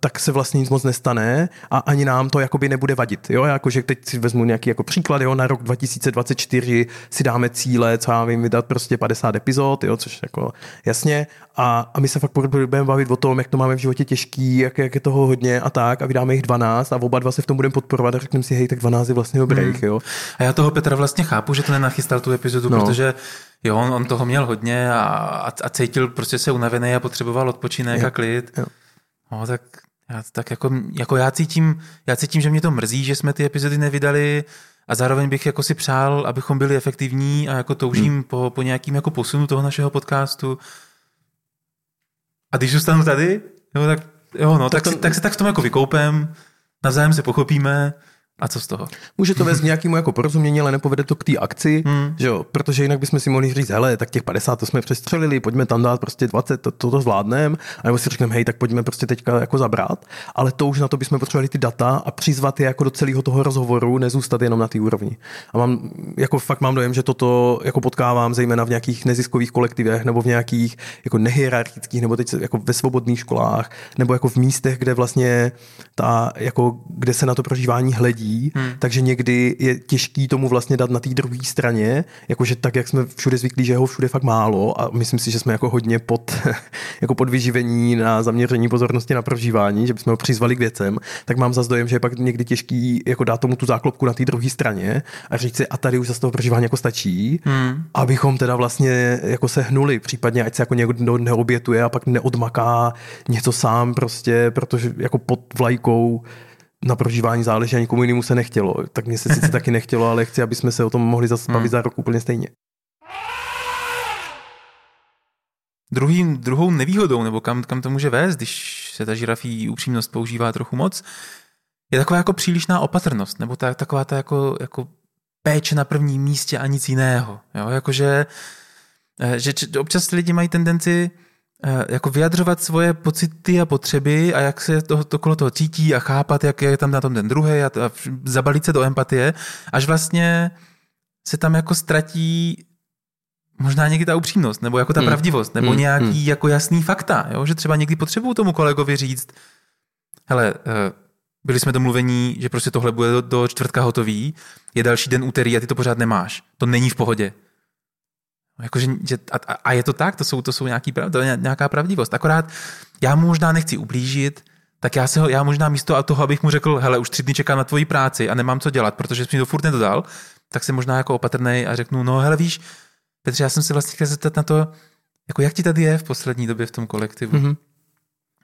tak se vlastně nic moc nestane a ani nám to jakoby nebude vadit. Jo? Jakože teď si vezmu nějaký jako příklad, jo? na rok 2024 si dáme cíle, co já vím, vydat prostě 50 epizod, jo? což jako jasně, a, a my se fakt budeme bavit o tom, jak to máme v životě těžký, jak, jak je toho hodně a tak a vydáme jich 12 a oba dva se v tom budeme podporovat a řekneme si, hej, tak 12 je vlastně dobrý. Hmm. Jo? A já toho Petra vlastně chápu, že to nenachystal tu epizodu, no. protože jo, on, on toho měl hodně a, a, a cítil prostě se unavený a potřeboval odpočinek jo. a klid. Jo. No, tak já, tak jako, jako já, cítím, já cítím, že mě to mrzí, že jsme ty epizody nevydali a zároveň bych jako si přál, abychom byli efektivní a jako toužím hmm. po, po nějakým jako posunu toho našeho podcastu. A když zůstanu tady, jo, tak, jo, no, tak, tak, to... si, tak se tak v tom jako vykoupem, navzájem se pochopíme a co z toho? Může to vést nějakému jako porozumění, ale nepovede to k té akci, hmm. že jo? protože jinak bychom si mohli říct, hele, tak těch 50 to jsme přestřelili, pojďme tam dát prostě 20, to, to, to zvládneme, a nebo si řekneme, hej, tak pojďme prostě teďka jako zabrat, ale to už na to bychom potřebovali ty data a přizvat je jako do celého toho rozhovoru, nezůstat jenom na té úrovni. A mám, jako fakt mám dojem, že toto jako potkávám zejména v nějakých neziskových kolektivech nebo v nějakých jako nehierarchických, nebo teď jako ve svobodných školách, nebo jako v místech, kde vlastně ta, jako, kde se na to prožívání hledí hmm. takže někdy je těžký tomu vlastně dát na té druhé straně, jakože tak, jak jsme všude zvyklí, že ho všude fakt málo a myslím si, že jsme jako hodně pod, jako pod vyživení na zaměření pozornosti na prožívání, že bychom ho přizvali k věcem, tak mám za dojem, že je pak někdy těžký jako dát tomu tu záklopku na té druhé straně a říct si, a tady už za toho prožívání jako stačí, hmm. abychom teda vlastně jako se hnuli, případně ať se jako někdo neobětuje a pak neodmaká něco sám prostě, protože jako pod vlajkou na prožívání záleží a nikomu jinému se nechtělo. Tak mně se sice taky nechtělo, ale chci, aby jsme se o tom mohli zase bavit hmm. za rok úplně stejně. Druhý, druhou nevýhodou, nebo kam, kam to může vést, když se ta žirafí upřímnost používá trochu moc, je taková jako přílišná opatrnost, nebo ta, taková ta jako, jako péče na prvním místě a nic jiného. Jo? Jakože, eh, že občas lidi mají tendenci jako vyjadřovat svoje pocity a potřeby a jak se to, to kolo toho cítí a chápat, jak je tam na tom ten druhý a, a zabalit se do empatie, až vlastně se tam jako ztratí možná někdy ta upřímnost, nebo jako ta Hmm. pravdivost, nebo Hmm. nějaký Hmm. jako jasný fakta, jo? že třeba někdy potřebuju tomu kolegovi říct, hele, eh, byli jsme domluvení, že prostě tohle bude do, do čtvrtka hotový, je další den úterý a ty to pořád nemáš. To není v pohodě. Jakože, že, a, a- a, je to tak, to jsou, to jsou nějaký, to je nějaká pravdivost. Akorát já mu možná nechci ublížit, tak já, se ho, já možná místo toho, abych mu řekl, hele, už tři dny čekám na tvoji práci a nemám co dělat, protože jsi mi to furt nedodal, tak jsem možná jako opatrnej a řeknu, no hele víš, Petře, já jsem se vlastně chtěl zeptat na to, jako jak ti tady je v poslední době v tom kolektivu. Mhm.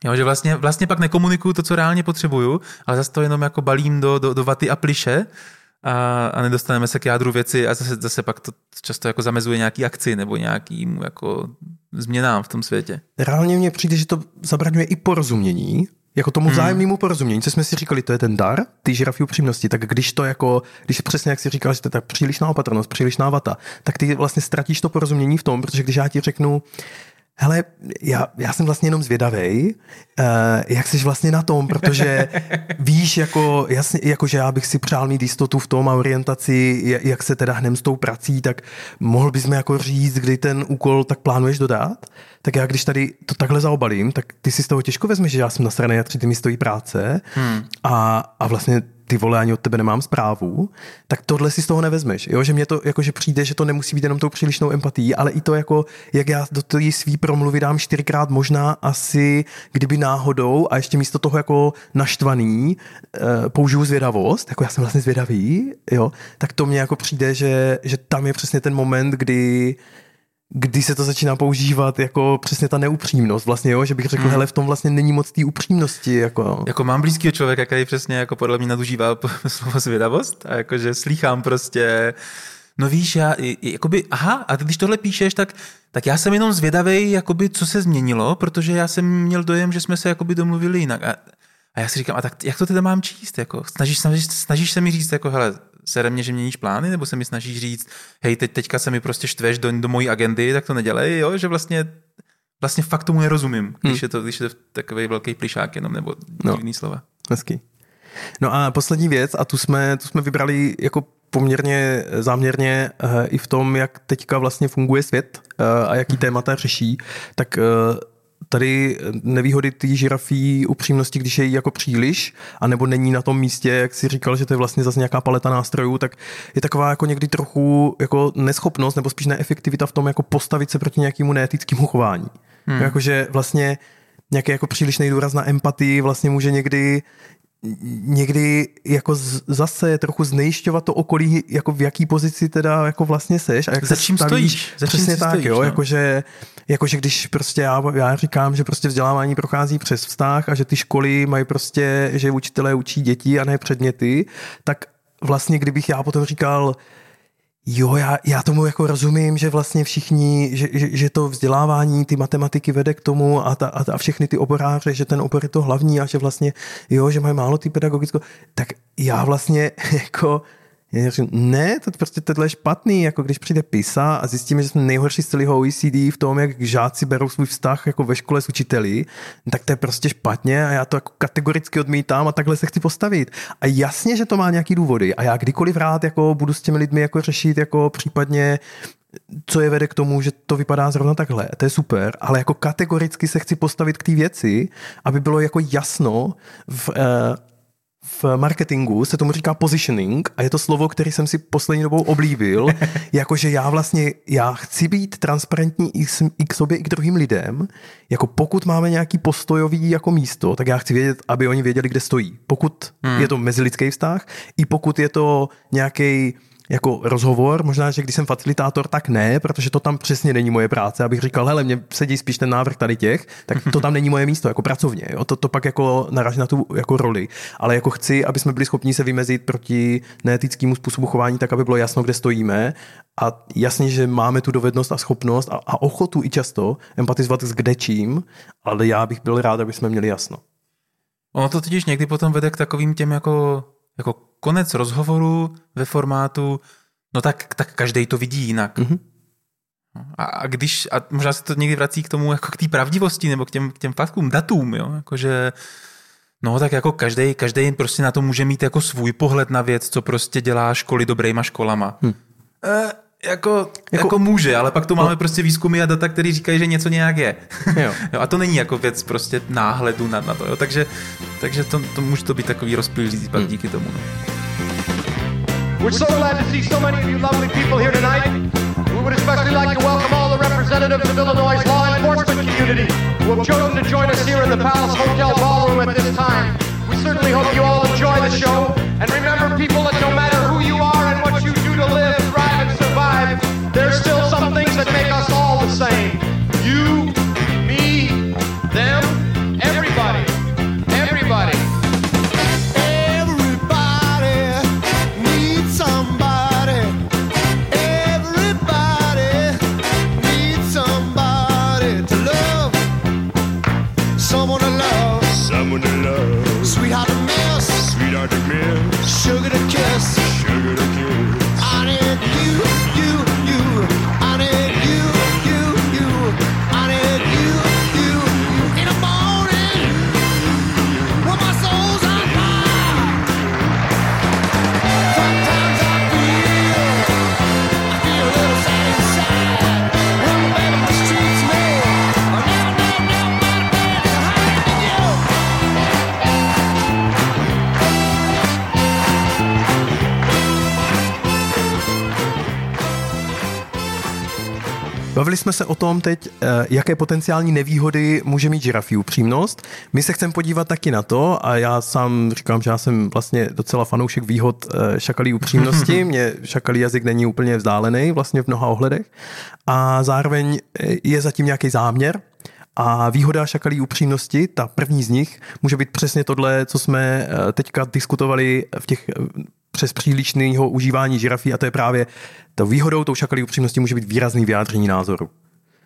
Jo, že vlastně, vlastně pak nekomunikuju to, co reálně potřebuju, ale zase to jenom jako balím do, do, do vaty a pliše a, a nedostaneme se k jádru věci a zase, zase pak to často jako zamezuje nějaký akci nebo nějakým jako změnám v tom světě. Reálně mně přijde, že to zabraňuje i porozumění, jako tomu vzájemnému porozumění, co jsme si říkali, to je ten dar, ty žirafy upřímnosti, tak když to jako, když přesně jak si říkal, že to je tak přílišná opatrnost, přílišná vata, tak ty vlastně ztratíš to porozumění v tom, protože když já ti řeknu, hele, já, já jsem vlastně jenom zvědavej, uh, jak jsi vlastně na tom, protože víš, jako, jasně, jako, že já bych si přál mít jistotu v tom a orientaci, jak- jak se teda hnem s tou prací, tak mohl bys mi jako říct, kdy ten úkol tak plánuješ dodat? Tak já když tady to takhle zaobalím, tak ty si z toho těžko vezmeš, že já jsem na straně a tři ty mi stojí práce hmm. a, a vlastně ty vole, ani od tebe nemám zprávu, tak tohle si z toho nevezmeš. Jo? Že mě to jakože přijde, že to nemusí být jenom tou přílišnou empatií, ale i to, jako, jak já do té svý promluvy dám čtyřikrát možná asi, kdyby náhodou a ještě místo toho jako naštvaný eh, použiju zvědavost, jako já jsem vlastně zvědavý, jo? tak to mně jako přijde, že, že tam je přesně ten moment, kdy kdy se to začíná používat jako přesně ta neupřímnost vlastně, jo? že bych řekl, Hmm. hele, v tom vlastně není moc té upřímnosti. Jako. Jako mám blízkého člověka, který přesně jako podle mě nadužívá slovo zvědavost a jakože slýchám prostě No víš, já, jakoby, aha, a ty když tohle píšeš, tak, tak já jsem jenom zvědavý, jakoby, co se změnilo, protože já jsem měl dojem, že jsme se jakoby domluvili jinak. A, a já si říkám, a tak jak to teda mám číst? Jako, snažíš, snažíš, snažíš se mi říct, jako, hele, sere mě, že měníš plány, nebo se mi snažíš říct, hej, teď, teďka se mi prostě štveš do, do mojí agendy, tak to nedělej, jo, že vlastně vlastně fakt tomu nerozumím, když Hmm. je to, když je to takový velký plišák jenom, nebo No. divný slova. Hezký. No a poslední věc, a tu jsme, tu jsme vybrali jako poměrně záměrně uh, i v tom, jak teďka vlastně funguje svět uh, a jaký témata řeší, tak tady nevýhody té žirafí upřímnosti, když je jí jako příliš, anebo není na tom místě, jak si říkal, že to je vlastně zase nějaká paleta nástrojů, tak je taková jako někdy trochu jako neschopnost nebo spíš neefektivita v tom jako postavit se proti nějakému neetickému chování. Hmm. Jakože vlastně nějaký jako přílišný důraz na empatii vlastně může někdy někdy jako z, zase trochu znejišťovat to okolí, jako v jaký pozici teda jako vlastně seš a jak Za čím stojíš, za čím Přesně tak, stojíš, jo, no. jakože, jakože když prostě já, já říkám, že prostě vzdělávání prochází přes vztah a že ty školy mají prostě, že učitelé učí děti a ne předměty, tak vlastně kdybych já potom říkal, Jo, já, já tomu jako rozumím, že vlastně všichni, že, že, že to vzdělávání, ty matematiky vede k tomu a, ta, a, a všechny ty oboráře, že ten obor je to hlavní a že vlastně, jo, že mají málo ty pedagogicko, tak já vlastně jako, já říkám, ne, to prostě tohle je špatný, jako když přijde PISA a zjistíme, že jsme nejhorší z celého OECD v tom, jak žáci berou svůj vztah jako ve škole s učiteli, tak to je prostě špatně a já to jako kategoricky odmítám a takhle se chci postavit. A jasně, že to má nějaký důvody a já kdykoliv rád jako budu s těmi lidmi jako řešit jako případně co je vede k tomu, že to vypadá zrovna takhle. To je super, ale jako kategoricky se chci postavit k té věci, aby bylo jako jasno v, eh, v marketingu se tomu říká positioning a je to slovo, který jsem si poslední dobou oblíbil, jakože já vlastně, já chci být transparentní i, s, i k sobě, i k druhým lidem, jako pokud máme nějaký postojový jako místo, tak já chci vědět, aby oni věděli, kde stojí. Pokud hmm. je to mezilidský vztah, i pokud je to nějaký jako rozhovor, možná, že když jsem facilitátor, tak ne, protože to tam přesně není moje práce, abych říkal, hele, mě sedí spíš ten návrh tady těch, tak to tam není moje místo, jako pracovně, jo? To, to pak jako naraží na tu jako roli, ale jako chci, aby jsme byli schopni se vymezit proti neetickému způsobu chování, tak aby bylo jasno, kde stojíme a jasně, že máme tu dovednost a schopnost a, a ochotu i často empatizovat s kdečím, ale já bych byl rád, aby jsme měli jasno. Ono to totiž někdy potom vede k takovým těm jako, jako konec rozhovoru ve formátu, no tak, tak každý to vidí jinak. Mhm. A, a když, a možná se to někdy vrací k tomu, jako k té pravdivosti nebo k těm, k těm faktům, datům, jo, jakože No tak jako každý, každý prostě na to může mít jako svůj pohled na věc, co prostě dělá školy dobrýma školama. Hm. E, jako, jako, jako může, ale pak tu máme no. prostě výzkumy a data, které říkají, že něco nějak je. Jo. jo, a to není jako věc prostě náhledu na, na to. Jo. Takže, takže to, to může to být takový rozpílící pak hmm. díky tomu. No. We're so glad to see so many of you lovely people here tonight. We would especially like to welcome all the representatives of Illinois' law enforcement community who have chosen to join us here in the Palace Hotel Ballroom at this time. We certainly hope you all enjoy the show. And remember, people, that no matter Bavili jsme se o tom teď, eh, jaké potenciální nevýhody může mít žirafí upřímnost. My se chceme podívat taky na to a já sám říkám, že já jsem vlastně docela fanoušek výhod eh, šakalí upřímnosti. Mně šakalí jazyk není úplně vzdálený vlastně v mnoha ohledech a zároveň eh, je zatím nějaký záměr, a výhoda šakalí upřímnosti, ta první z nich, může být přesně tohle, co jsme teďka diskutovali v těch přes přílišného užívání žirafí a to je právě to výhodou tou šakalí upřímnosti může být výrazný vyjádření názoru.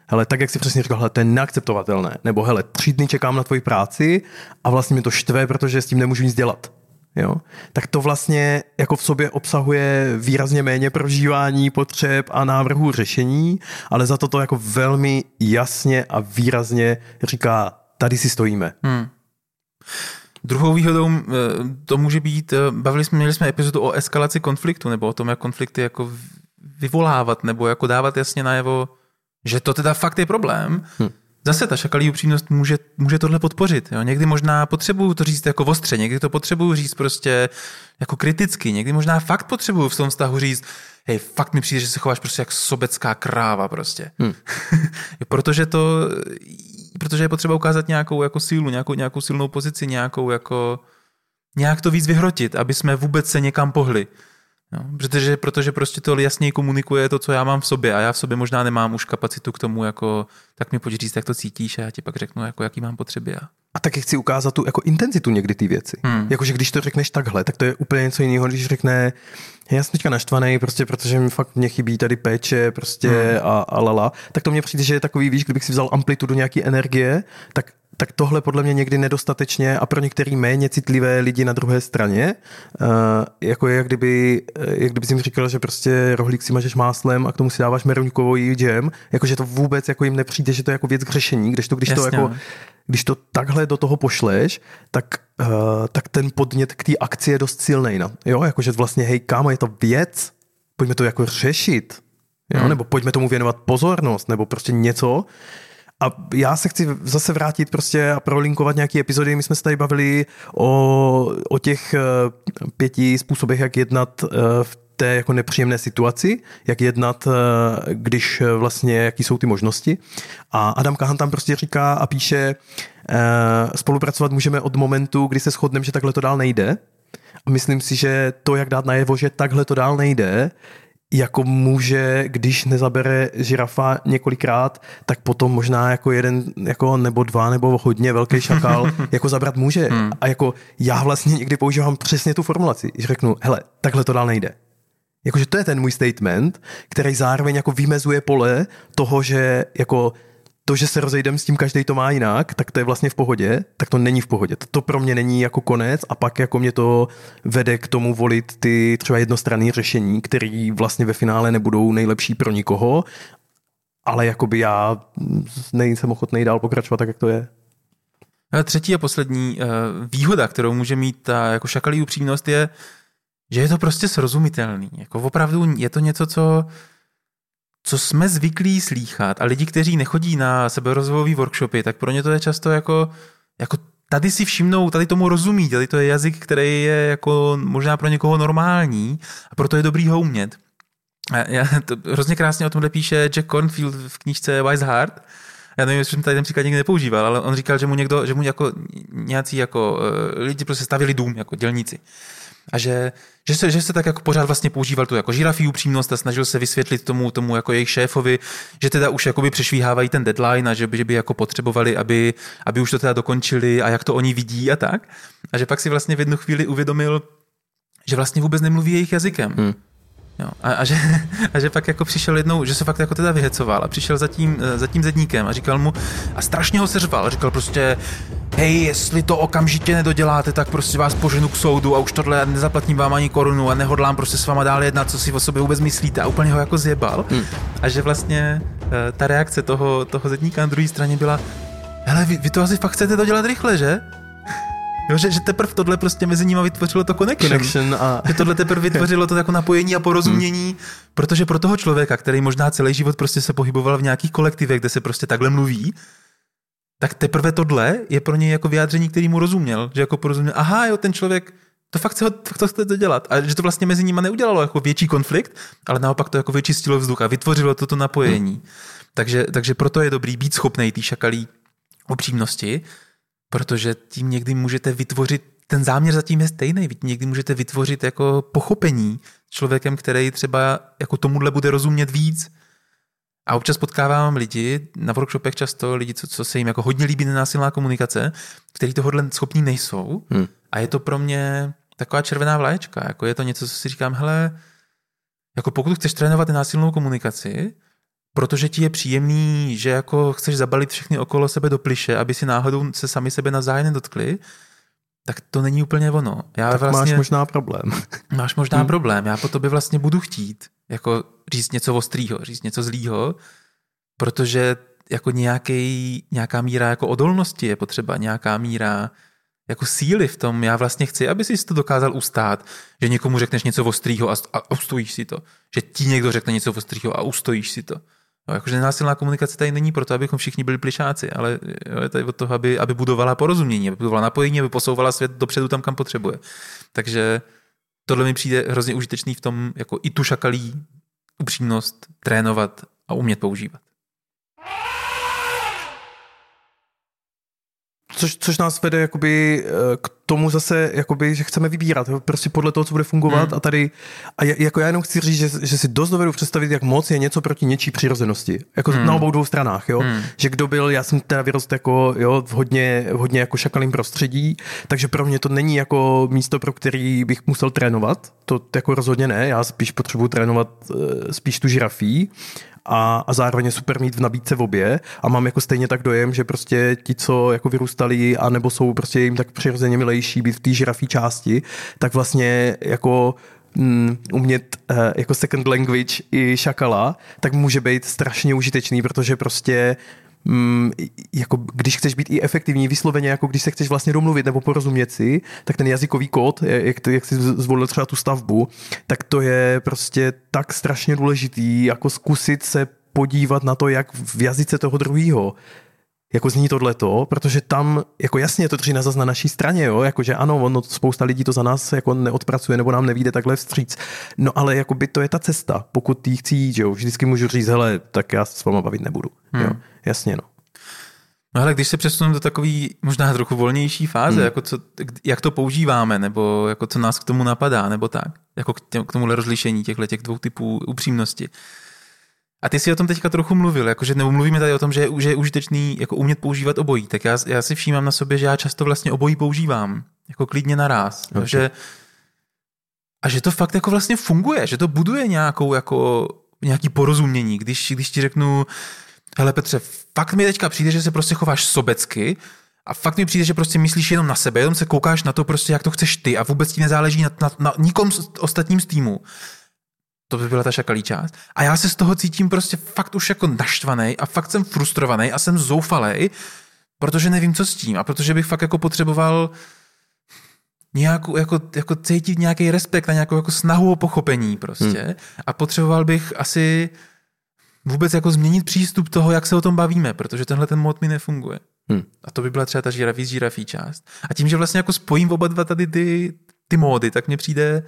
Hele, tak jak si přesně říkal, hele, to je neakceptovatelné. Nebo hele, tři dny čekám na tvoji práci a vlastně mi to štve, protože s tím nemůžu nic dělat. Jo? Tak to vlastně jako v sobě obsahuje výrazně méně prožívání potřeb a návrhů řešení, ale za to to jako velmi jasně a výrazně říká, tady si stojíme. Hmm. Druhou výhodou eh, to může být, eh, bavili jsme, měli jsme epizodu o eskalaci konfliktu, nebo o tom, jak konflikty jako vyvolávat, nebo jako dávat jasně najevo, že to teda fakt je problém. Hm. Zase ta šakalí upřímnost může, může tohle podpořit. Jo? Někdy možná potřebuju to říct jako ostře, někdy to potřebuju říct prostě jako kriticky, někdy možná fakt potřebuju v tom vztahu říct, hej, fakt mi přijde, že se chováš prostě jak sobecká kráva prostě. Hmm. protože to protože je potřeba ukázat nějakou jako sílu, nějakou, nějakou silnou pozici, nějakou jako, nějak to víc vyhrotit, aby jsme vůbec se někam pohli. No, protože, protože prostě to jasněji komunikuje to, co já mám v sobě a já v sobě možná nemám už kapacitu k tomu, jako, tak mi pojď říct, jak to cítíš a já ti pak řeknu, jako, jaký mám potřeby. A... a taky chci ukázat tu jako intenzitu někdy ty věci. Hmm. Jakože když to řekneš takhle, tak to je úplně něco jiného, když řekne, já jsem teďka naštvaný, prostě protože mi fakt mě chybí tady péče prostě hmm. a, a lala, tak to mě přijde, že je takový, víš, kdybych si vzal amplitudu nějaké energie, tak tak tohle podle mě někdy nedostatečně a pro některý méně citlivé lidi na druhé straně, uh, jako je, jak kdyby, eh, jak kdyby jim říkal, že prostě rohlík si mažeš máslem a k tomu si dáváš meruňkový džem, jakože to vůbec jako jim nepřijde, že to je jako věc k řešení, když to, když Jasně. to jako když to takhle do toho pošleš, tak, uh, tak ten podnět k té akci je dost silný. No. Jo, jakože vlastně, hej, kámo, je to věc, pojďme to jako řešit, jo? Hmm. nebo pojďme tomu věnovat pozornost, nebo prostě něco, a já se chci zase vrátit prostě a prolinkovat nějaké epizody. My jsme se tady bavili o, o těch eh, pěti způsobech, jak jednat eh, v té jako nepříjemné situaci, jak jednat, eh, když vlastně, jaký jsou ty možnosti. A Adam Kahan tam prostě říká a píše, spolupracovat můžeme od momentu, kdy se shodneme, že takhle to dál nejde. A myslím si, že to, jak dát najevo, že takhle to dál nejde, jako může, když nezabere žirafa několikrát, tak potom možná jako jeden, jako nebo dva, nebo hodně velký šakal, jako zabrat může. Hmm. A jako já vlastně někdy používám přesně tu formulaci, že řeknu, hele, takhle to dál nejde. Jakože to je ten můj statement, který zároveň jako vymezuje pole toho, že jako to, že se rozejdem s tím, každý to má jinak, tak to je vlastně v pohodě, tak to není v pohodě. To pro mě není jako konec a pak jako mě to vede k tomu volit ty třeba jednostranné řešení, které vlastně ve finále nebudou nejlepší pro nikoho, ale jakoby já nejsem ochotný dál pokračovat tak, jak to je. A třetí a poslední uh, výhoda, kterou může mít ta jako šakalí upřímnost je, že je to prostě srozumitelný. Jako opravdu je to něco, co co jsme zvyklí slýchat a lidi, kteří nechodí na seberozvojové workshopy, tak pro ně to je často jako, jako tady si všimnou, tady tomu rozumí, tady to je jazyk, který je jako možná pro někoho normální a proto je dobrý ho umět. Já, to hrozně krásně o tomhle píše Jack Cornfield v knížce Wise Heart. Já nevím, jestli jsem tady ten příklad nikdy nepoužíval, ale on říkal, že mu někdo, že mu jako nějací jako uh, lidi prostě stavili dům, jako dělníci a že, že, se, že se tak jako pořád vlastně používal tu jako žirafí upřímnost a snažil se vysvětlit tomu, tomu jako jejich šéfovi, že teda už jakoby přešvíhávají ten deadline a že by, že by jako potřebovali, aby, aby už to teda dokončili a jak to oni vidí a tak. A že pak si vlastně v jednu chvíli uvědomil, že vlastně vůbec nemluví jejich jazykem. Hmm. Jo. A, a, že, a že pak jako přišel jednou, že se fakt jako teda vyhecoval a přišel za tím, eh, za tím zedníkem a říkal mu, a strašně ho seřval, říkal prostě, hej, jestli to okamžitě nedoděláte, tak prostě vás poženu k soudu a už tohle nezaplatím vám ani korunu a nehodlám prostě s váma dál jednat, co si o sobě vůbec myslíte a úplně ho jako zjebal. Hmm. A že vlastně eh, ta reakce toho, toho zedníka na druhé straně byla, hele, vy, vy to asi fakt chcete dodělat rychle, že? Jo, že, že teprve tohle prostě mezi nimi vytvořilo to connection. connection a... Že tohle teprve vytvořilo to jako napojení a porozumění, hmm. protože pro toho člověka, který možná celý život prostě se pohyboval v nějakých kolektivech, kde se prostě takhle mluví, tak teprve tohle je pro něj jako vyjádření, který mu rozuměl. Že jako porozuměl, aha, jo, ten člověk to fakt chce, to chce to dělat. A že to vlastně mezi nimi neudělalo jako větší konflikt, ale naopak to jako vyčistilo vzduch a vytvořilo toto napojení. Hmm. Takže, takže proto je dobrý být schopný té šakalí upřímnosti, protože tím někdy můžete vytvořit, ten záměr zatím je stejný, někdy můžete vytvořit jako pochopení člověkem, který třeba jako tomuhle bude rozumět víc. A občas potkávám lidi, na workshopech často lidi, co, co se jim jako hodně líbí nenásilná komunikace, kteří tohohle schopní nejsou. Hmm. A je to pro mě taková červená vlaječka. Jako je to něco, co si říkám, hele, jako pokud chceš trénovat nenásilnou komunikaci, protože ti je příjemný, že jako chceš zabalit všechny okolo sebe do pliše, aby si náhodou se sami sebe navzájem nedotkli, tak to není úplně ono. Já tak vlastně, máš možná problém. Máš možná hmm. problém. Já po tobě vlastně budu chtít jako říct něco ostrýho, říct něco zlýho, protože jako nějaký, nějaká míra jako odolnosti je potřeba, nějaká míra jako síly v tom. Já vlastně chci, aby si to dokázal ustát, že někomu řekneš něco ostrýho a, a ustojíš si to. Že ti někdo řekne něco ostrýho a ustojíš si to. No, jakože nenásilná komunikace tady není proto, abychom všichni byli plišáci, ale je tady od toho, aby, aby budovala porozumění, aby budovala napojení, aby posouvala svět dopředu tam, kam potřebuje. Takže tohle mi přijde hrozně užitečný v tom, jako i tu šakalí upřímnost trénovat a umět používat. Což, což nás vede jakoby eh, k tomu zase, jakoby, že chceme vybírat, prostě podle toho, co bude fungovat hmm. a tady, a jako já jenom chci říct, že, že si dost dovedu představit, jak moc je něco proti něčí přirozenosti. Jako hmm. na obou dvou stranách, jo. Hmm. Že kdo byl, já jsem teda vyrost jako, jo, v hodně, v hodně jako šakalým prostředí, takže pro mě to není jako místo, pro který bych musel trénovat, to jako rozhodně ne, já spíš potřebuji trénovat eh, spíš tu žirafí, a, a zároveň je super mít v nabídce v obě. A mám jako stejně tak dojem, že prostě ti, co jako vyrůstali a nebo jsou prostě jim tak přirozeně milejší být v té žirafí části, tak vlastně jako mm, umět uh, jako second language i šakala, tak může být strašně užitečný, protože prostě mm, jako když chceš být i efektivní, vysloveně jako když se chceš vlastně domluvit nebo porozumět si, tak ten jazykový kód, jak, jak jsi zvolil třeba tu stavbu, tak to je prostě tak strašně důležitý, jako zkusit se podívat na to, jak v jazyce toho druhého jako zní tohleto, protože tam, jako jasně to drží na zas na naší straně, jo, jakože ano, ono, spousta lidí to za nás jako neodpracuje nebo nám nevíde takhle vstříc, no ale jako by to je ta cesta, pokud tý chci jít, jo, vždycky můžu říct, hele, tak já se s váma bavit nebudu, hmm. jo, jasně, no. No ale když se přesuneme do takové možná trochu volnější fáze, hmm. jako co, jak to používáme, nebo jako co nás k tomu napadá, nebo tak, jako k, těm, k tomuhle rozlišení těchto těch dvou typů upřímnosti, a ty si o tom teďka trochu mluvil, jakože nebo mluvíme tady o tom, že, že je užitečný jako umět používat obojí. Tak já, já si všímám na sobě, že já často vlastně obojí používám. Jako klidně naraz. Okay. Že, a že to fakt jako vlastně funguje, že to buduje nějakou jako nějaký porozumění. Když, když ti řeknu, hele Petře, fakt mi teďka přijde, že se prostě chováš sobecky a fakt mi přijde, že prostě myslíš jenom na sebe, jenom se koukáš na to prostě, jak to chceš ty a vůbec ti nezáleží na, na, na nikom ostatním z týmu to by byla ta šakalí část. A já se z toho cítím prostě fakt už jako naštvaný a fakt jsem frustrovaný a jsem zoufalý, protože nevím, co s tím a protože bych fakt jako potřeboval nějakou, jako, jako cítit nějaký respekt a nějakou jako snahu o pochopení prostě. Hmm. A potřeboval bych asi vůbec jako změnit přístup toho, jak se o tom bavíme, protože tenhle ten mod mi nefunguje. Hmm. A to by byla třeba ta žirafí z žirafí část. A tím, že vlastně jako spojím oba dva tady ty, ty módy, tak mně přijde,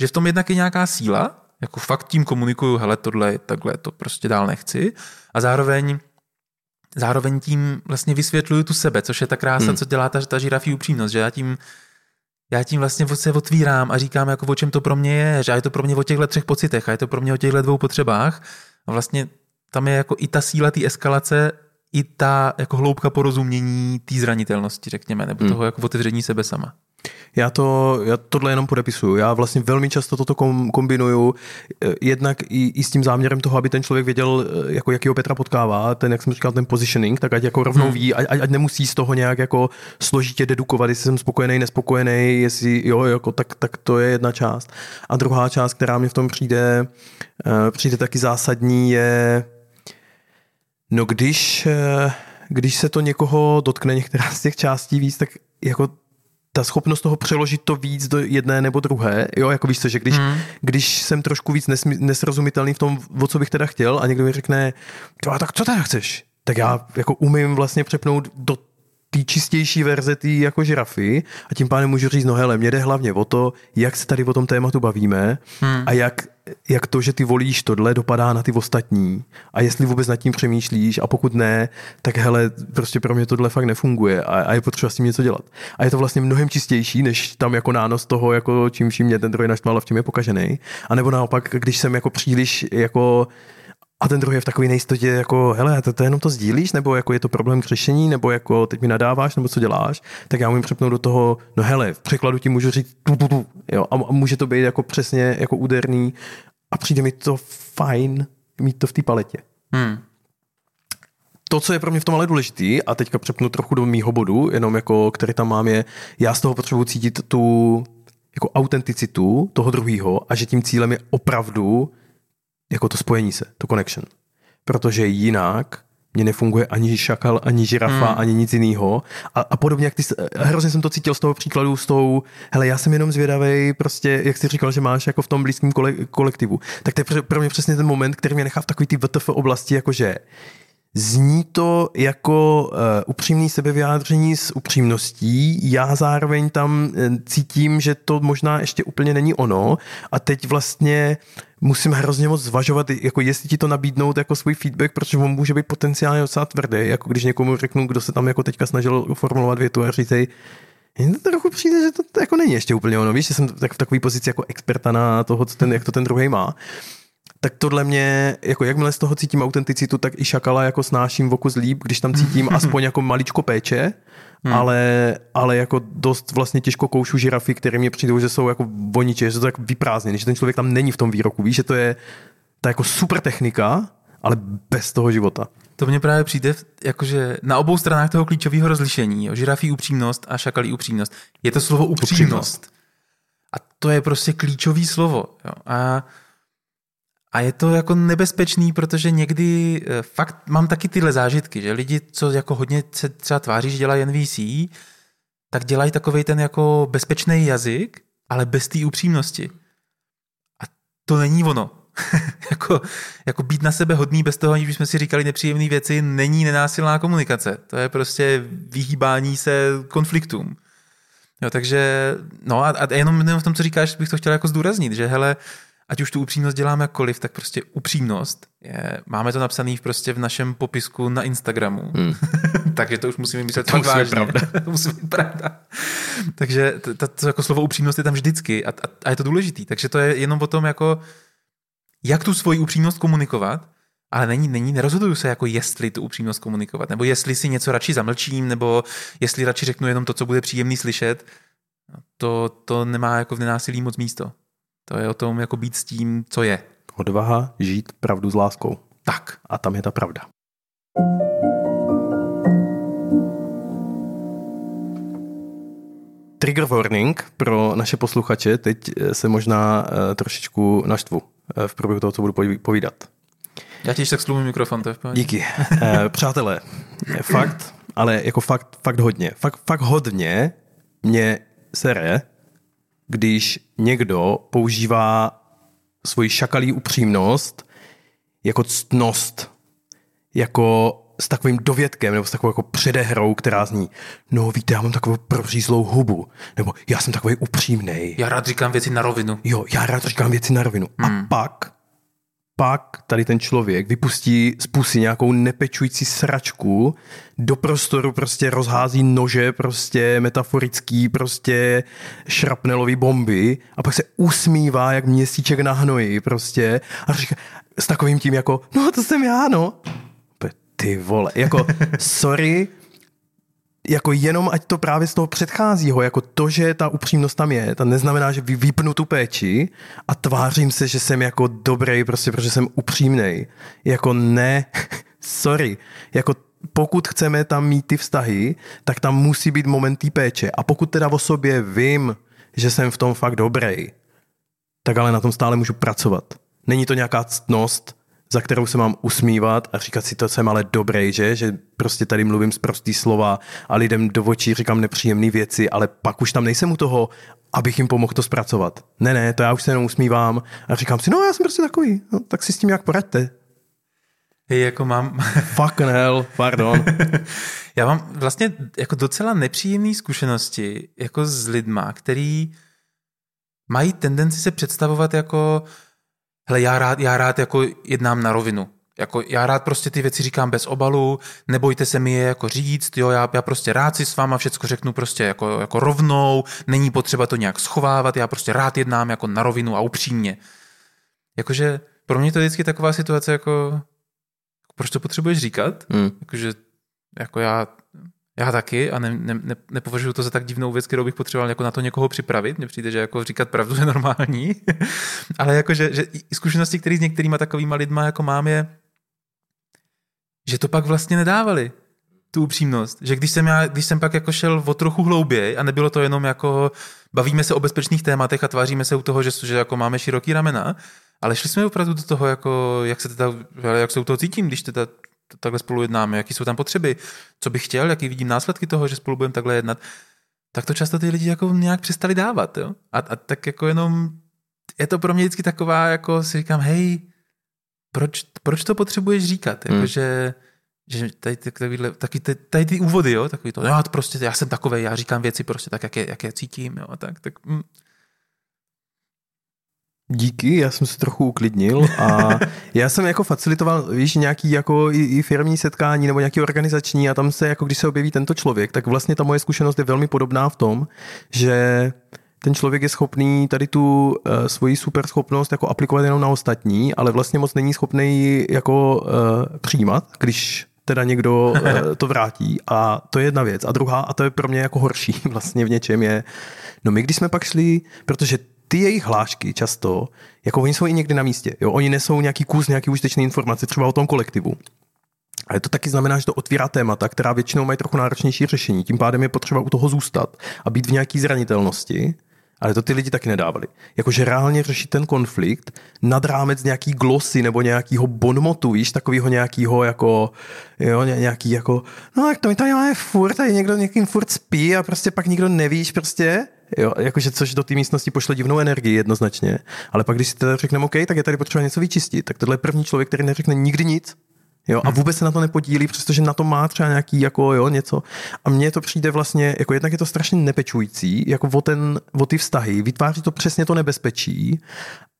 že v tom jednak je nějaká síla, jako fakt tím komunikuju, hele, tohle, takhle, to prostě dál nechci. A zároveň zároveň tím vlastně vysvětluju tu sebe, což je ta krása, hmm. co dělá ta, ta žirafí upřímnost, že já tím já tím vlastně se otvírám a říkám, jako o čem to pro mě je, že je to pro mě o těchto třech pocitech a je to pro mě o těchto dvou potřebách. A vlastně tam je jako i ta síla té eskalace, i ta jako hloubka porozumění té zranitelnosti, řekněme, nebo hmm. toho jako otevření sebe sama. Já, to, já tohle jenom podepisuju. Já vlastně velmi často toto kombinuju, eh, jednak i, i s tím záměrem toho, aby ten člověk věděl, eh, jako jakýho Petra potkává, ten, jak jsem říkal, ten positioning, tak ať jako rovnou hmm. ví, ať, ať nemusí z toho nějak jako složitě dedukovat, jestli jsem spokojený, nespokojený, jestli jo, jako, tak, tak to je jedna část. A druhá část, která mi v tom přijde, eh, přijde taky zásadní, je no když, když se to někoho dotkne, některá z těch částí víc, tak jako ta schopnost toho přeložit to víc do jedné nebo druhé, jo, jako víš co, že když, hmm. když jsem trošku víc nesmi, nesrozumitelný v tom, o co bych teda chtěl a někdo mi řekne, tak co teda chceš? Tak já jako umím vlastně přepnout do té čistější verze té jako žirafy a tím pádem můžu říct, no hele, mě jde hlavně o to, jak se tady o tom tématu bavíme hmm. a jak, jak to, že ty volíš tohle, dopadá na ty ostatní a jestli vůbec nad tím přemýšlíš a pokud ne, tak hele, prostě pro mě tohle fakt nefunguje a, a je potřeba s tím něco dělat. A je to vlastně mnohem čistější, než tam jako nános toho, jako čím vším mě ten druhý naštval a v čem je pokažený. A nebo naopak, když jsem jako příliš jako a ten druhý je v takové nejistotě, jako, hele, to, to jenom to sdílíš, nebo jako je to problém k řešení, nebo jako teď mi nadáváš, nebo co děláš, tak já můžu přepnout do toho, no hele, v překladu ti můžu říct tu, tu, tu, jo, a, a může to být jako přesně jako úderný a přijde mi to fajn mít to v té paletě. Hmm. To, co je pro mě v tom ale důležitý, a teďka přepnu trochu do mýho bodu, jenom jako, který tam mám, je, já z toho potřebuji cítit tu jako autenticitu toho druhého a že tím cílem je opravdu jako to spojení se, to connection. Protože jinak mě nefunguje ani šakal, ani žirafa, hmm. ani nic jiného. A, a podobně, jak ty, hrozně jsem to cítil z toho příkladu s tou, hele, já jsem jenom zvědavý, prostě, jak jsi říkal, že máš jako v tom blízkém kole, kolektivu. Tak to je pro mě přesně ten moment, který mě nechá v takový ty VTF oblasti, jakože Zní to jako uh, upřímný sebevyjádření s upřímností. Já zároveň tam uh, cítím, že to možná ještě úplně není ono a teď vlastně musím hrozně moc zvažovat, jako jestli ti to nabídnout jako svůj feedback, protože on může být potenciálně docela tvrdý, jako když někomu řeknu, kdo se tam jako teďka snažil formulovat větu a říct, jen to trochu přijde, že to jako není ještě úplně ono, víš, že jsem tak v takové pozici jako experta na toho, co ten, jak to ten druhý má tak tohle mě, jako jakmile z toho cítím autenticitu, tak i šakala jako snáším v oku zlíp, když tam cítím aspoň jako maličko péče, hmm. ale, ale jako dost vlastně těžko koušu žirafy, které mě přijdou, že jsou jako voniče, že jsou to tak vyprázdněny, že ten člověk tam není v tom výroku, víš, že to je ta jako super technika, ale bez toho života. To mně právě přijde, jakože na obou stranách toho klíčového rozlišení, jo, žirafí upřímnost a šakalí upřímnost, je to slovo upřímnost. upřímnost. A to je prostě klíčový slovo. Jo. A a je to jako nebezpečný, protože někdy eh, fakt mám taky tyhle zážitky, že lidi, co jako hodně se třeba tváří, že dělají NVC, tak dělají takový ten jako bezpečný jazyk, ale bez té upřímnosti. A to není ono. jako, jako být na sebe hodný bez toho, aniž bychom si říkali nepříjemné věci, není nenásilná komunikace. To je prostě vyhýbání se konfliktům. Jo, takže, no a, a jenom, jenom v tom, co říkáš, bych to chtěl jako zdůraznit, že hele, ať už tu upřímnost děláme jakkoliv, tak prostě upřímnost je, máme to napsané prostě v našem popisku na Instagramu. Hmm. Takže to už musíme myslet to musí vážně. pravda. to musí být pravda. Takže to, to, to jako slovo upřímnost je tam vždycky a, a, a je to důležitý. Takže to je jenom o tom, jako, jak tu svoji upřímnost komunikovat, ale není, není, nerozhoduju se, jako jestli tu upřímnost komunikovat, nebo jestli si něco radši zamlčím, nebo jestli radši řeknu jenom to, co bude příjemný slyšet. To, to nemá jako v nenásilí moc místo. To je o tom jako být s tím, co je. Odvaha žít pravdu s láskou. Tak. A tam je ta pravda. Trigger warning pro naše posluchače. Teď eh, se možná uh, trošičku naštvu uh, v průběhu toho, co budu povídat. Já ti tak slumím mikrofon, to je v Díky. Uh, přátelé, fakt, ale jako fakt, fakt hodně. Fakt, fakt hodně mě sere, když někdo používá svoji šakalí upřímnost jako ctnost, jako s takovým dovědkem nebo s takovou jako předehrou, která zní, no víte, já mám takovou prořízlou hubu, nebo já jsem takový upřímný. Já rád říkám věci na rovinu. Jo, já rád říkám věci na rovinu. Hmm. A pak, pak tady ten člověk vypustí z pusy nějakou nepečující sračku, do prostoru prostě rozhází nože, prostě metaforický, prostě šrapnelový bomby a pak se usmívá jak měsíček na hnoji prostě a říká s takovým tím jako, no to jsem já, no. Ty vole, jako sorry, jako jenom ať to právě z toho předcházího, jako to, že ta upřímnost tam je, to neznamená, že vypnu tu péči a tvářím se, že jsem jako dobrý, prostě protože jsem upřímnej. Jako ne, sorry, jako pokud chceme tam mít ty vztahy, tak tam musí být moment té péče. A pokud teda o sobě vím, že jsem v tom fakt dobrý, tak ale na tom stále můžu pracovat. Není to nějaká ctnost, za kterou se mám usmívat a říkat si, to jsem ale dobrý, že? Že prostě tady mluvím z prostý slova a lidem do očí říkám nepříjemné věci, ale pak už tam nejsem u toho, abych jim pomohl to zpracovat. Ne, ne, to já už se jenom usmívám a říkám si, no já jsem prostě takový, no, tak si s tím jak poraďte. Hej, jako mám... Fuck hell, pardon. já mám vlastně jako docela nepříjemné zkušenosti jako s lidma, který mají tendenci se představovat jako hele, já rád, já rád jako jednám na rovinu. Jako já rád prostě ty věci říkám bez obalu, nebojte se mi je jako říct, jo, já, já prostě rád si s váma všecko řeknu prostě jako, jako rovnou, není potřeba to nějak schovávat, já prostě rád jednám jako na rovinu a upřímně. Jakože pro mě to je vždycky taková situace jako, proč to potřebuješ říkat? Hmm. Jakože jako já já taky a ne, ne, ne, nepovažuji to za tak divnou věc, kterou bych potřeboval jako na to někoho připravit. Mně přijde, že jako říkat pravdu je normální. Ale jako, že, že zkušenosti, které s některýma takovýma lidma jako mám, je, že to pak vlastně nedávali tu upřímnost. Že když jsem, já, když jsem pak jako šel o trochu hlouběji a nebylo to jenom jako bavíme se o bezpečných tématech a tváříme se u toho, že, že jako máme široký ramena, ale šli jsme opravdu do toho, jako, jak se teda, jak se u toho cítím, když teda takhle spolu jednáme, jaký jsou tam potřeby, co bych chtěl, jaký vidím následky toho, že spolu budeme takhle jednat, tak to často ty lidi jako nějak přestali dávat. Jo? A, a tak jako jenom je to pro mě vždycky taková, jako si říkám, hej, proč, proč to potřebuješ říkat? Jako, hmm. že, že tady, takovýhle, taky tady, tady ty úvody, jo, takový to, já, prostě, já jsem takový, já říkám věci prostě tak, jak je, jak je cítím, jo, tak, tak mm, Díky, já jsem se trochu uklidnil a já jsem jako facilitoval, víš, nějaký jako i, i firmní setkání nebo nějaký organizační a tam se, jako když se objeví tento člověk, tak vlastně ta moje zkušenost je velmi podobná v tom, že ten člověk je schopný tady tu uh, svoji super schopnost jako aplikovat jenom na ostatní, ale vlastně moc není schopný jako uh, přijímat, když teda někdo uh, to vrátí a to je jedna věc. A druhá, a to je pro mě jako horší vlastně v něčem je, no my když jsme pak šli, protože ty jejich hlášky často, jako oni jsou i někdy na místě. Jo? Oni nesou nějaký kus, nějaký užitečné informace třeba o tom kolektivu. Ale to taky znamená, že to otvírá témata, která většinou mají trochu náročnější řešení. Tím pádem je potřeba u toho zůstat a být v nějaké zranitelnosti. Ale to ty lidi taky nedávali. Jakože reálně řešit ten konflikt nad rámec nějaký glosy nebo nějakýho bonmotu, víš, takového nějakého jako, jo, nějaký jako, no jak to my tady máme furt, tady někdo někým furt spí a prostě pak nikdo nevíš prostě, Jo, jakože což do té místnosti pošle divnou energii jednoznačně. Ale pak, když si teda řekneme, OK, tak je tady potřeba něco vyčistit, tak tohle je první člověk, který neřekne nikdy nic. Jo, a hmm. vůbec se na to nepodílí, přestože na to má třeba nějaký jako jo, něco. A mně to přijde vlastně, jako jednak je to strašně nepečující, jako o, ten, o ty vztahy, vytváří to přesně to nebezpečí.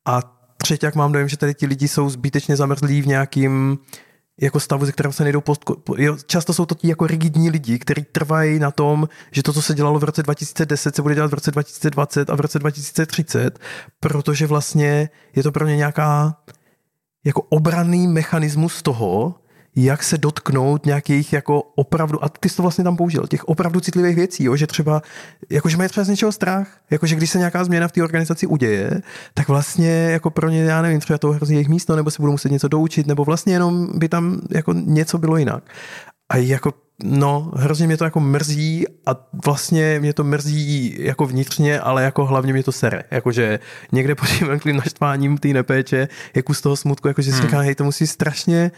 A třetí, jak mám dojem, že tady ti lidi jsou zbytečně zamrzlí v nějakým jako stavu, ze kterého se nejdou post... Jo, často jsou to ti jako rigidní lidi, kteří trvají na tom, že to, co se dělalo v roce 2010, se bude dělat v roce 2020 a v roce 2030, protože vlastně je to pro ně nějaká jako obranný mechanismus toho, jak se dotknout nějakých jako opravdu, a ty jsi to vlastně tam použil, těch opravdu citlivých věcí, jo, že třeba, jakože mají třeba z něčeho strach, jakože když se nějaká změna v té organizaci uděje, tak vlastně jako pro ně, já nevím, třeba to hrozí jejich místo, nebo se budou muset něco doučit, nebo vlastně jenom by tam jako něco bylo jinak. A jako No, hrozně mě to jako mrzí a vlastně mě to mrzí jako vnitřně, ale jako hlavně mě to sere. Jakože někde pod tím naštváním té nepéče je kus toho smutku, jakože si hmm. říká, hej, to musí strašně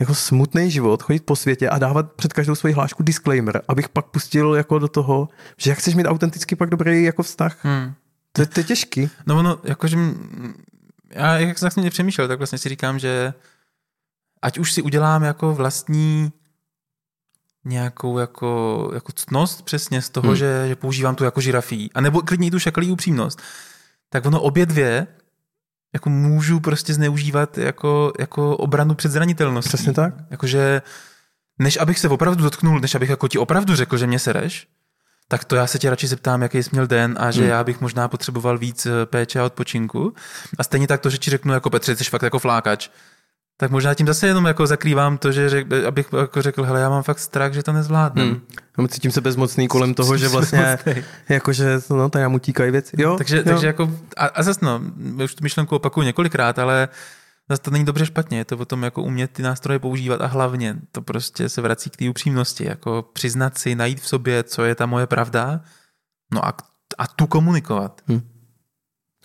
jako smutný život, chodit po světě a dávat před každou svoji hlášku disclaimer, abych pak pustil jako do toho, že jak chceš mít autenticky pak dobrý jako vztah. Hmm. To, to je těžký. No ono, jakože já jak jsem mě přemýšlel, tak vlastně si říkám, že ať už si udělám jako vlastní nějakou jako, jako ctnost přesně z toho, hmm. že, že používám tu jako žirafí, a nebo klidně i tu šakalí upřímnost, tak ono obě dvě jako můžu prostě zneužívat jako, jako obranu před zranitelností. Přesně tak. Jakože než abych se opravdu dotknul, než abych jako ti opravdu řekl, že mě sereš, tak to já se tě radši zeptám, jaký jsi měl den a že hmm. já bych možná potřeboval víc eh, péče a odpočinku. A stejně tak to, že ti řeknu jako Petře, jsi fakt jako flákač, tak možná tím zase jenom jako zakrývám to, že řek, abych jako řekl, hele, já mám fakt strach, že to nezvládnu. Hmm. No, cítím se bezmocný kolem toho, že vlastně, jakože, no, tady nám utíkají věci. Jo, takže, jo. takže jako, a, a zase no, už tu myšlenku opakuju několikrát, ale zase to není dobře špatně, je to o tom jako umět ty nástroje používat a hlavně to prostě se vrací k té upřímnosti, jako přiznat si, najít v sobě, co je ta moje pravda, no a, a tu komunikovat. Hmm.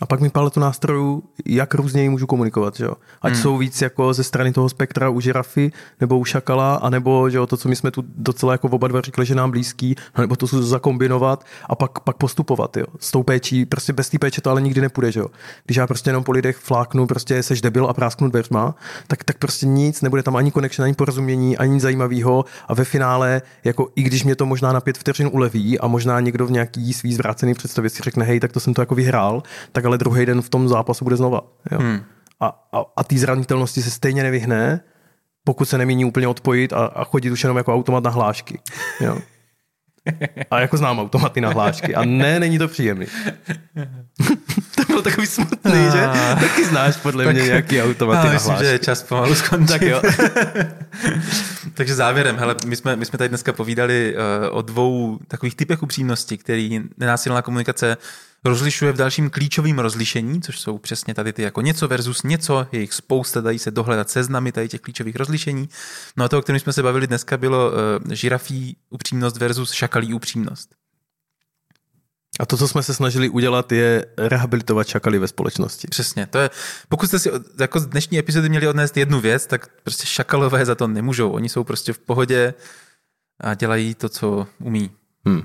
A pak mi paletu nástrojů, jak různě můžu komunikovat, že jo? Ať hmm. jsou víc jako ze strany toho spektra u žirafy, nebo u šakala, anebo že jo, to, co my jsme tu docela jako oba dva říkali, že nám blízký, nebo to zakombinovat a pak, pak postupovat, jo? S tou péčí, prostě bez té péče to ale nikdy nepůjde, že jo? Když já prostě jenom po lidech fláknu, prostě seš debil a prásknu dveřma, tak, tak prostě nic, nebude tam ani connection, ani porozumění, ani nic zajímavého a ve finále, jako i když mě to možná na pět vteřin uleví a možná někdo v nějaký svý zvrácený představě si řekne, hej, tak to jsem to jako vyhrál, tak ale druhý den v tom zápasu bude znova. Jo. Hmm. A, a, a té zranitelnosti se stejně nevyhne, pokud se nemíní úplně odpojit a, a chodit už jenom jako automat na hlášky. Jo. A jako znám automaty na hlášky. A ne, není to příjemný. to bylo takový smutný, a... že? Taky znáš podle tak... mě nějaký automaty a, na myslím, hlášky. že je čas pomalu skončit. Tak jo. Takže závěrem, hele, my jsme, my jsme tady dneska povídali uh, o dvou takových typech upřímnosti, který nenásilná komunikace rozlišuje v dalším klíčovým rozlišení, což jsou přesně tady ty jako něco versus něco, je jich spousta, dají se dohledat seznamy tady těch klíčových rozlišení. No a to, o kterém jsme se bavili dneska, bylo uh, žirafí upřímnost versus šakalí upřímnost. A to, co jsme se snažili udělat, je rehabilitovat šakaly ve společnosti. Přesně. To je, pokud jste si jako z dnešní epizody měli odnést jednu věc, tak prostě šakalové za to nemůžou. Oni jsou prostě v pohodě a dělají to, co umí. Hmm.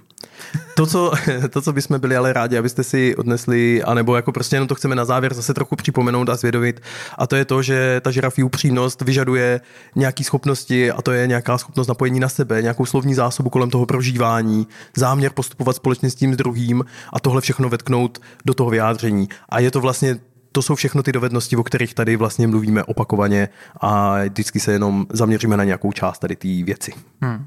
To co, to, co bychom byli ale rádi, abyste si odnesli, anebo jako prostě jenom to chceme na závěr zase trochu připomenout a zvědovit, a to je to, že ta žirafí upřímnost vyžaduje nějaké schopnosti, a to je nějaká schopnost napojení na sebe, nějakou slovní zásobu kolem toho prožívání, záměr postupovat společně s tím s druhým a tohle všechno vetknout do toho vyjádření. A je to vlastně to jsou všechno ty dovednosti, o kterých tady vlastně mluvíme opakovaně a vždycky se jenom zaměříme na nějakou část tady té věci. Hmm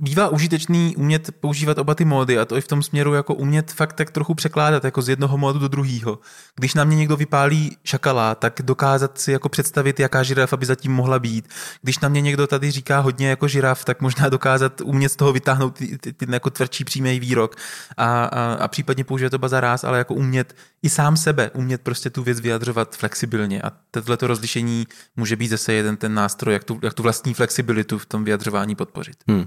bývá užitečný umět používat oba ty módy a to i v tom směru jako umět fakt tak trochu překládat jako z jednoho módu do druhého. Když na mě někdo vypálí šakala, tak dokázat si jako představit, jaká žirafa by zatím mohla být. Když na mě někdo tady říká hodně jako žiraf, tak možná dokázat umět z toho vytáhnout ty, ty, ty jako tvrdší přímý výrok a, a, a případně používat to za ráz, ale jako umět i sám sebe, umět prostě tu věc vyjadřovat flexibilně a tohleto rozlišení může být zase jeden ten nástroj, jak tu, jak tu vlastní flexibilitu v tom vyjadřování podpořit. Hmm.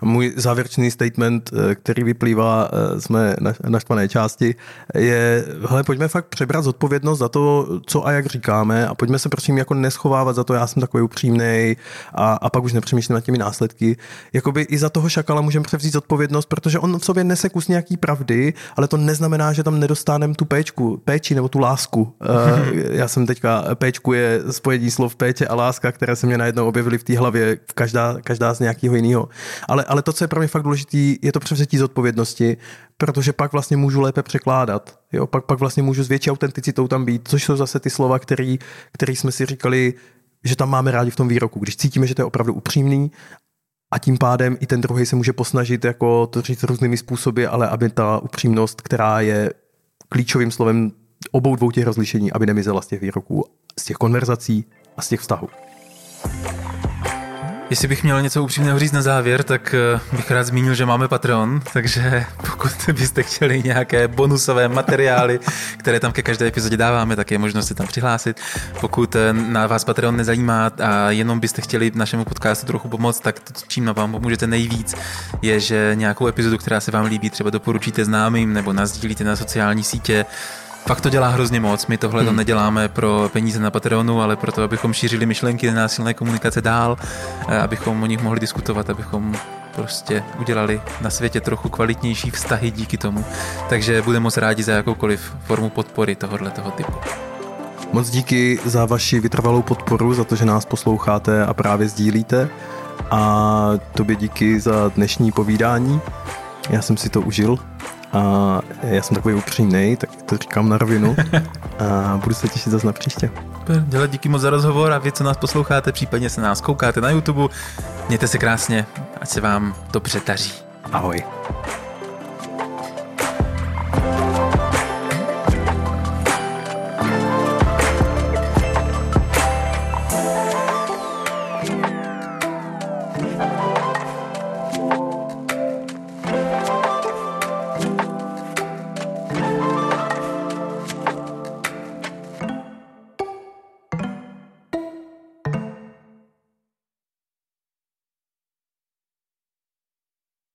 Můj závěrečný statement, eh, který vyplývá eh, z mé naštvané části, je, hele, pojďme fakt přebrat zodpovědnost za to, co a jak říkáme a pojďme se prosím jako neschovávat za to, já jsem takový upřímný a, a pak už nepřemýšlím nad těmi následky. Jakoby i za toho šakala můžeme převzít zodpovědnost, protože on v sobě nese kus nějaký pravdy, ale to neznamená, že tam nedostaneme tu péčku, péči nebo tu lásku. Eh, já jsem teďka, péčku je spojení slov péče a láska, které se mě najednou objevily v té hlavě, každá, každá z nějakého jiného. Ale, ale to, co je pro mě fakt důležité, je to převzetí zodpovědnosti, protože pak vlastně můžu lépe překládat. Jo? Pak, pak vlastně můžu s větší autenticitou tam být, což jsou zase ty slova, který, který jsme si říkali, že tam máme rádi v tom výroku, když cítíme, že to je opravdu upřímný a tím pádem i ten druhý se může posnažit jako to říct různými způsoby, ale aby ta upřímnost, která je klíčovým slovem obou dvou těch rozlišení, aby nemizela z těch výroků, z těch konverzací a z těch vztahů. Jestli bych měl něco upřímného říct na závěr, tak eh, bych rád zmínil, že máme Patreon, takže pokud byste chtěli nějaké bonusové materiály, které tam ke každé epizodě dáváme, tak je možnost se tam přihlásit. Pokud eh, na vás Patreon nezajímá a jenom byste chtěli našemu podcastu trochu pomoct, tak to, čím na vám pomůžete nejvíc, je, že nějakou epizodu, která se vám líbí, třeba doporučíte známým nebo nazdílíte na sociální sítě, Fakt to dělá hrozně moc. My tohle hmm. neděláme pro peníze na Patreonu, ale proto, abychom šířili myšlenky násilné komunikace dál, eh, abychom o nich mohli diskutovat, abychom prostě udělali na světě trochu kvalitnější vztahy díky tomu. Takže budeme moc rádi za jakoukoliv formu podpory tohohle toho typu. Moc díky za vaši vytrvalou podporu, za to, že nás posloucháte a právě sdílíte. A tobě díky za dnešní povídání. Já jsem si to užil a já jsem takový upřímný, tak to říkám na rovinu a budu se těšit zase na příště. Dělat díky moc za rozhovor a vy, co nás posloucháte, případně se nás koukáte na YouTube, mějte se krásně, ať se vám dobře daří. Ahoj.